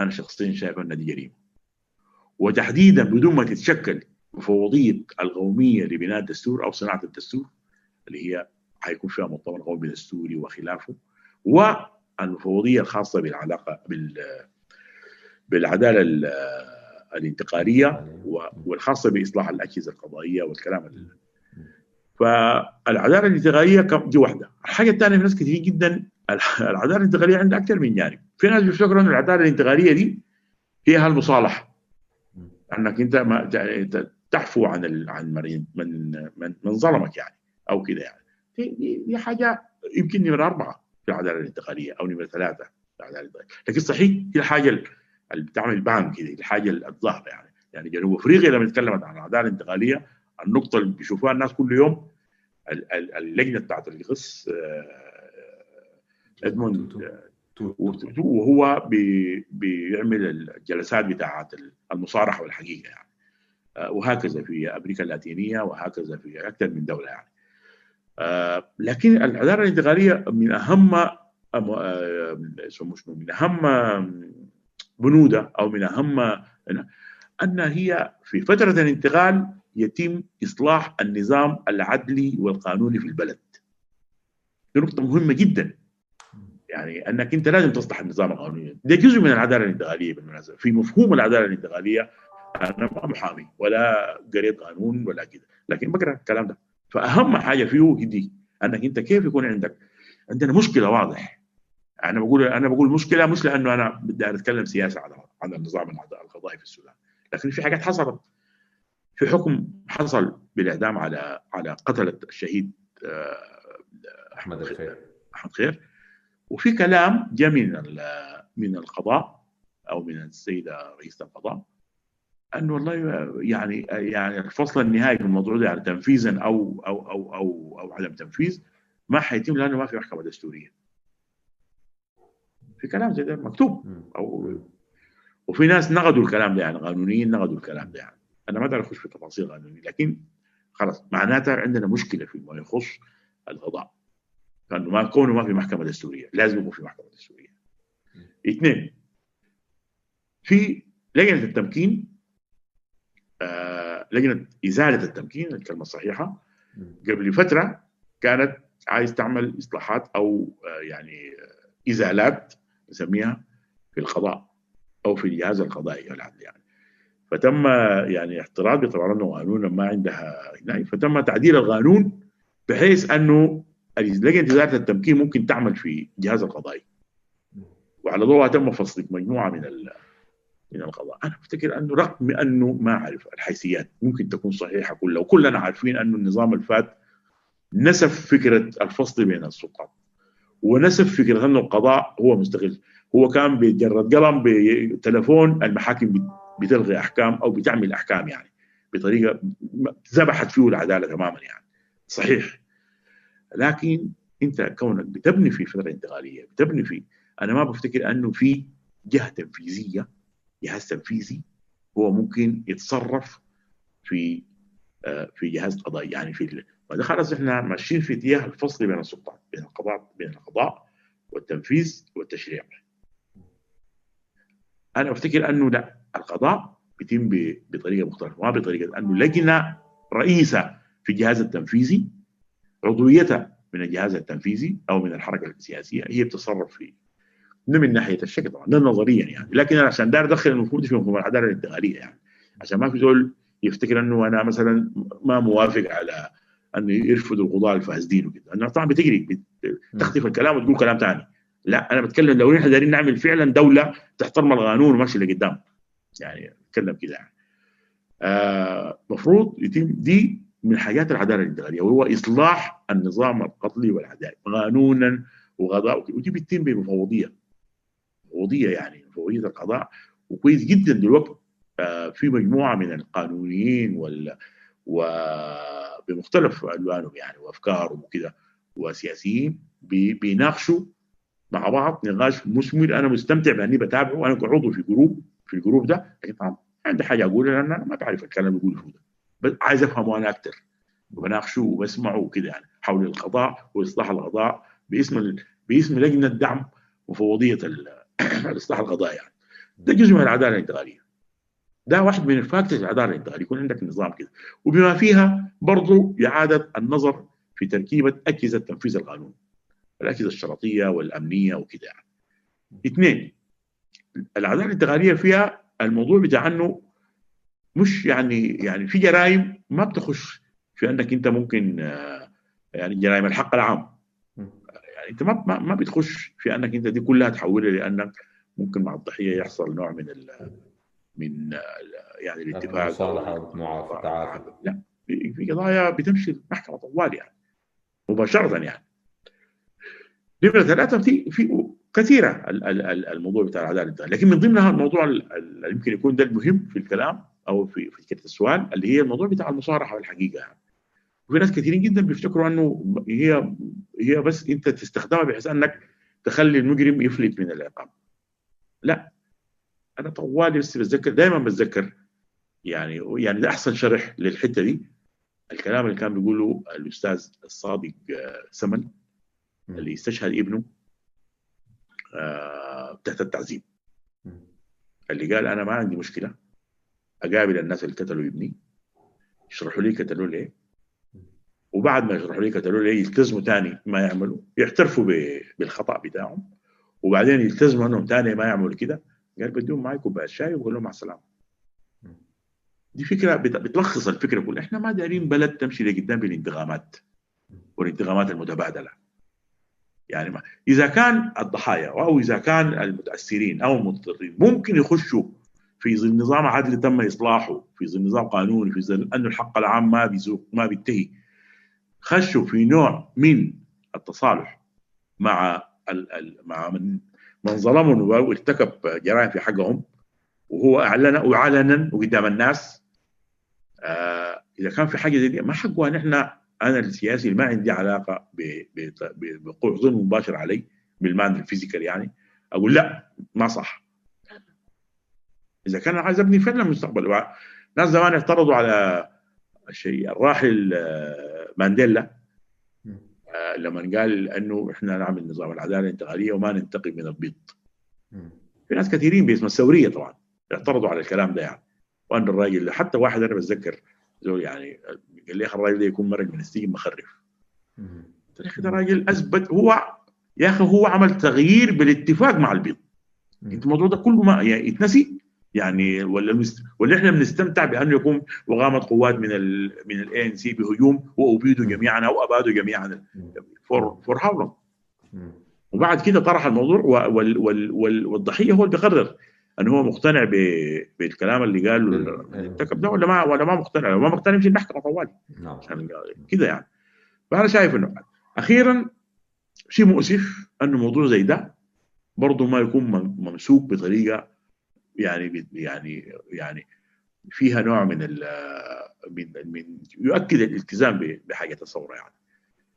أنا شخصيا شايف ان دي جريمة. وتحديدا بدون ما تتشكل مفوضية القومية لبناء الدستور أو صناعة الدستور اللي هي حيكون فيها مؤتمر قومي دستوري وخلافه والمفوضية الخاصة بالعلاقة بال بالعدالة الانتقالية والخاصة بإصلاح الأجهزة القضائية والكلام فالعدالة الانتقالية دي واحدة، الحاجة الثانية في ناس كثيرين جدا العدالة الانتقالية عندها أكثر من جانب، في ناس بيفتكروا ان العدالة الانتقالية دي هي هالمصالحة. إنك أنت ما تحفو عن عن من من من ظلمك يعني أو كده يعني. دي, دي حاجة يمكن نمرة أربعة في العدالة الانتقالية أو نمرة ثلاثة في العدالة الانتقالية. لكن صحيح هي الحاجة اللي بتعمل بان كده الحاجة الظاهرة يعني. يعني جنوب أفريقيا لما نتكلم عن العدالة الانتقالية النقطة اللي بيشوفوها الناس كل يوم اللجنة بتاعت الغص إدموند وهو بيعمل الجلسات بتاعت المصارحة والحقيقة يعني. آه، وهكذا في أمريكا اللاتينية وهكذا في أكثر من دولة يعني. آه، لكن العداله الانتقالية من أهم آه، من أهم بنودها أو من أهم أن هي في فترة الانتقال يتم إصلاح النظام العدلي والقانوني في البلد. دي نقطة مهمة جدا. يعني أنك أنت لازم تصلح النظام القانوني. ده جزء من العدالة الانتقالية بالمناسبة. في مفهوم العدالة الانتقالية أنا ما محامي ولا قريت قانون ولا كده. لكن بقرأ الكلام ده. فأهم حاجة فيه دي أنك أنت كيف يكون عندك؟ عندنا مشكلة واضح. أنا بقول أنا بقول مشكلة مش لأنه أنا بدي أتكلم سياسة عن عن النظام القضائي في السودان. لكن في حاجات حصلت. في حكم حصل بالإعدام على على قتلة الشهيد آه، أحمد الخير. أحمد خير وفي كلام جاء من من القضاء أو من السيدة رئيسة القضاء انه والله يعني يعني الفصل النهائي في الموضوع ده يعني تنفيذا أو أو أو أو أو عدم تنفيذ ما حيتم لأنه ما في محكمة دستورية. في كلام زي ده مكتوب. أو وفي ناس نقدوا الكلام ده يعني قانونيين نقدوا الكلام ده يعني. أنا ما أقدر أخش في تفاصيل قانونية لكن خلاص معناتها عندنا مشكلة فيما يخص القضاء. لأنه ما كونه ما في محكمة دستورية لازم يكون في محكمة دستورية. اثنين في لجنة التمكين آه لجنة إزالة التمكين الكلمة الصحيحة قبل فترة كانت عايز تعمل إصلاحات أو آه يعني آه إزالات نسميها في القضاء أو في الجهاز القضائي والعدل يعني فتم يعني احتراز باعتبار أنه قانونا ما عندها هناك فتم تعديل القانون بحيث أنه لجنه ازاله التمكين ممكن تعمل في الجهاز القضائي وعلى ضوءها تم فصل مجموعة من من القضاء. أنا أفتكر أنه رغم أنه ما أعرف الحيثيات. ممكن تكون صحيحة كلها وكلنا عارفين أنه النظام الفات نسف فكرة الفصل بين السلطات ونسف فكرة أنه القضاء هو مستقل. هو كان بجرد قلم بتلفون المحاكم بتلغي أحكام أو بتعمل أحكام يعني. بطريقة ذبحت فيه العدالة تماما يعني. صحيح. لكن انت كونك بتبني في فترة انتقالية بتبني في أنا ما بفتكر أنه في جهة تنفيذية جهاز تنفيذي هو ممكن يتصرف في في جهاز قضائي. يعني في وده خلاص إحنا ماشيين في اتجاه الفصل بين السلطات بين القضاء بين القضاء والتنفيذ والتشريع. أنا أفتكر أنه لا القضاء بيتم بطريقة مختلفة ما بطريقة أنه لجنة رئيسة في الجهاز التنفيذي عضويتها من الجهاز التنفيذي أو من الحركة السياسية هي بتتصرف فيه. ده من ناحية الشكل طبعا ده نظريا يعني. لكن أنا عشان داير أدخل المفهوم في مفهوم العداله الانتقالية يعني. عشان ما في زول يفتكر إنه أنا مثلا ما موافق على انه يرفض القضاة الفاسدين وكده. أنا طبعا بتجري تخطف الكلام وتقول كلام ثاني لا أنا بتكلم لو إحنا دايرين نعمل فعلا دولة تحترم القانون وماشي لقدام. يعني أتكلم كده يعني. المفروض آه يتم دي من حاجات العدالة الانتقاليه وهو إصلاح النظام القتلي والعدائي قانونا وقضاء ودي بتتم بمفوضية مفوضية يعني مفوضية القضاء. وكويس جدا دلوقتي آه في مجموعة من القانونيين وال وبمختلف ألوانهم يعني وأفكارهم وكده وسياسيين بي بيناقشوا مع بعض نقاش مثمر. أنا مستمتع بأني بتابعه. وأنا عضو في group في ال group ده. لكن طبعا عندي حاجة أقولها لأن أنا ما بعرف الكلام اللي بيقوله ده. بس عايز أفهمه أنا أكثر وبناقشه وبسمعه وكده يعني حول القضاء وإصلاح القضاء باسم. باسم لجنة دعم مفوضيه الاصلاح القضائي يعني ده جزء من العدالة الانتقاليه ده واحد من الفاكتورز العدالة الانتقاليه يكون عندك نظام كده وبما فيها برضه إعادة النظر في تركيبة أجهزة تنفيذ القانون الأجهزة الشرطية والأمنية وكده يعني. اثنين العدالة الانتقاليه فيها الموضوع بتاع إنه مش يعني يعني في جرائم ما بتخش في انك انت ممكن يعني جرائم الحق العام. يعني انت ما ما, بتخش في انك انت دي كلها تحولها لأنك ممكن مع الضحية يحصل نوع من ال من يعني الاتفاق مصالحة لا في قضايا بتمشي المحكمه طوال يعني مباشرة يعني. نمرة ثلاثة في في كثيرة الموضوع بتاع العدالة لكن من ضمنها الموضوع يمكن يكون ده المهم في الكلام أو في فكرة السؤال اللي هي الموضوع بتاع المصارحة والحقيقة. يعني وفي ناس كثيرين جدا بيفتكروا إنه هي هي بس أنت تستخدمها بحيث إنك تخلي المجرم يفلت من العقاب. لا. أنا طوالي بس بتذكر دائما بتذكر يعني يعني ده أحسن شرح للحتة دي. الكلام اللي كان بيقوله الأستاذ الصادق سمن اللي استشهد ابنه آه تحت التعذيب. اللي قال أنا ما عندي مشكلة. اقابل الناس اللي قتلوا ابني. يشرحوا لي قتلوا ليه؟ وبعد ما يشرحوا لي قتلوا ليه يلتزموا تاني ما يعملوا. يعترفوا بالخطأ بتاعهم. وبعدين يلتزموا إنهم تاني ما يعملوا كده. قال بديهم معي كوبايه شاي وبقول لهم مع السلامة. دي فكرة بتلخص الفكرة كلها. إحنا ما دايرين بلد تمشي لقدام بالانتقامات والانتقامات المتبادلة. يعني ما إذا كان الضحايا أو إذا كان المتأثرين أو المضطرين ممكن يخشوا في ظل نظام عدل تم إصلاحه في ظل نظام قانوني في ظل انه الحق العام ما بيزوق ما بينتهي. خشوا في نوع من التصالح مع ال ال مع من من ظلمهم وارتكب جرائم في حقهم وهو أعلن واعلنا وقدام الناس آه إذا كان في حاجة زي دي ما حقه أن إحنا أنا السياسي ما عندي علاقة بوقوع ظلم مباشر علي بالمعنى الفيزيكال يعني أقول لا ما صح. إذا كان عايز أبني فعلا مستقبل ناس زمان اعترضوا على الشيء الراحل مانديلا. لما قال إنه إحنا نعمل نظام العدالة الانتقالية وما ننتقم من البيض. في ناس كثيرين باسم الثورية طبعا اعترضوا على الكلام ده يعني. وان الراجل حتى واحد أنا بتذكر زول يعني قال لي يا أخي الراجل ده يكون مرق من السجن مخرف. يا أخي ده راجل أثبت هو يا أخي هو عمل تغيير بالاتفاق مع البيض. أنت الموضوع ده كله ما يعني يتنسي؟ يعني ولا. ولا إحنا بنستمتع بانه يكون وقامت قوات من ال من الاي ان سي بهجوم وابيدوا جميعا أو ابادوا جميعا. for for how وبعد كده طرح الموضوع وال وال وال والضحية هو اللي بيقرر أنه هو مقتنع ب... بالكلام اللي قاله ارتكب ده ولا ما ولا ما مقتنع. لو ما مقتنع يمشي المحكمه طوالي. نعم. كده يعني. فأنا شايف إنه أخيرا شيء مؤسف أنه موضوع زي ده برضه ما يكون ممسوك بطريقة يعني يعني يعني فيها نوع من ال من من يؤكد الالتزام بحاجة الثوره يعني.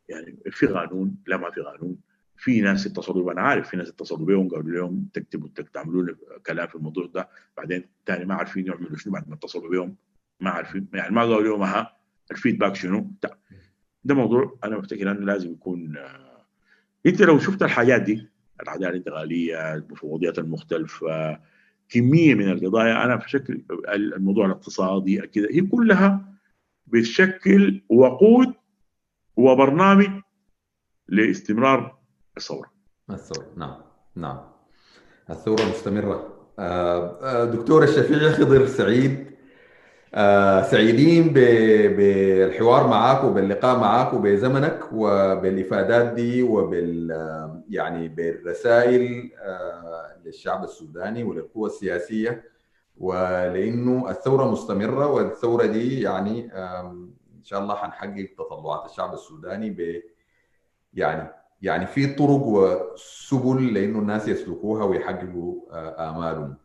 يعني في قانون لا ما في قانون في ناس اتصلوا أنا عارف في ناس اتصلوا بيهم قالوا لهم تكتبوا تعملوا لي كلام في الموضوع ده بعدين ثاني ما عارفين يعملوا شنو بعد ما اتصلوا بيهم ما عارفين يعني ما قالوا لهم ها الفيدباك شنو؟ ده موضوع أنا بفتكر إنه لازم يكون أنت لو شفت الحاجات دي العداله الانتقالية المفوضيات المختلفة كمية من القضايا أنا في شكل الموضوع الاقتصادي كذا هي كلها بتشكل وقود وبرنامج لاستمرار الثورة. الثورة نعم نعم الثورة مستمرة. دكتور الشفيع خضر سعيد سعيدين بالحوار معك وباللقاء معك وبزمنك وبالإفادات دي وبال يعني بالرسائل للشعب السوداني وللقوى السياسية ولأنه الثورة مستمرة والثورة دي يعني إن شاء الله حنحقق تطلعات الشعب السوداني ب يعني يعني في طرق وسبل لأنه الناس يسلكوها ويحققوا آمالهم.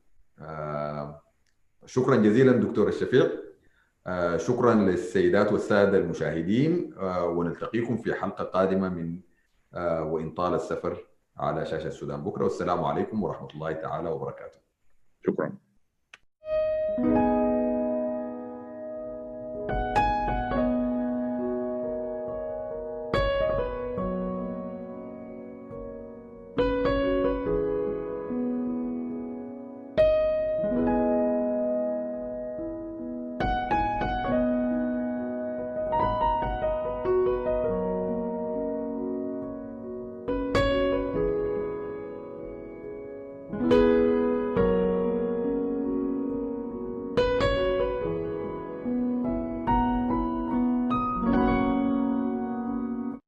شكرا جزيلا دكتور الشفيع. شكرا للسيدات والسادة المشاهدين ونلتقيكم في حلقة قادمة من وإن طال السفر على شاشة السودان بكرة والسلام عليكم ورحمة الله تعالى وبركاته. شكرا.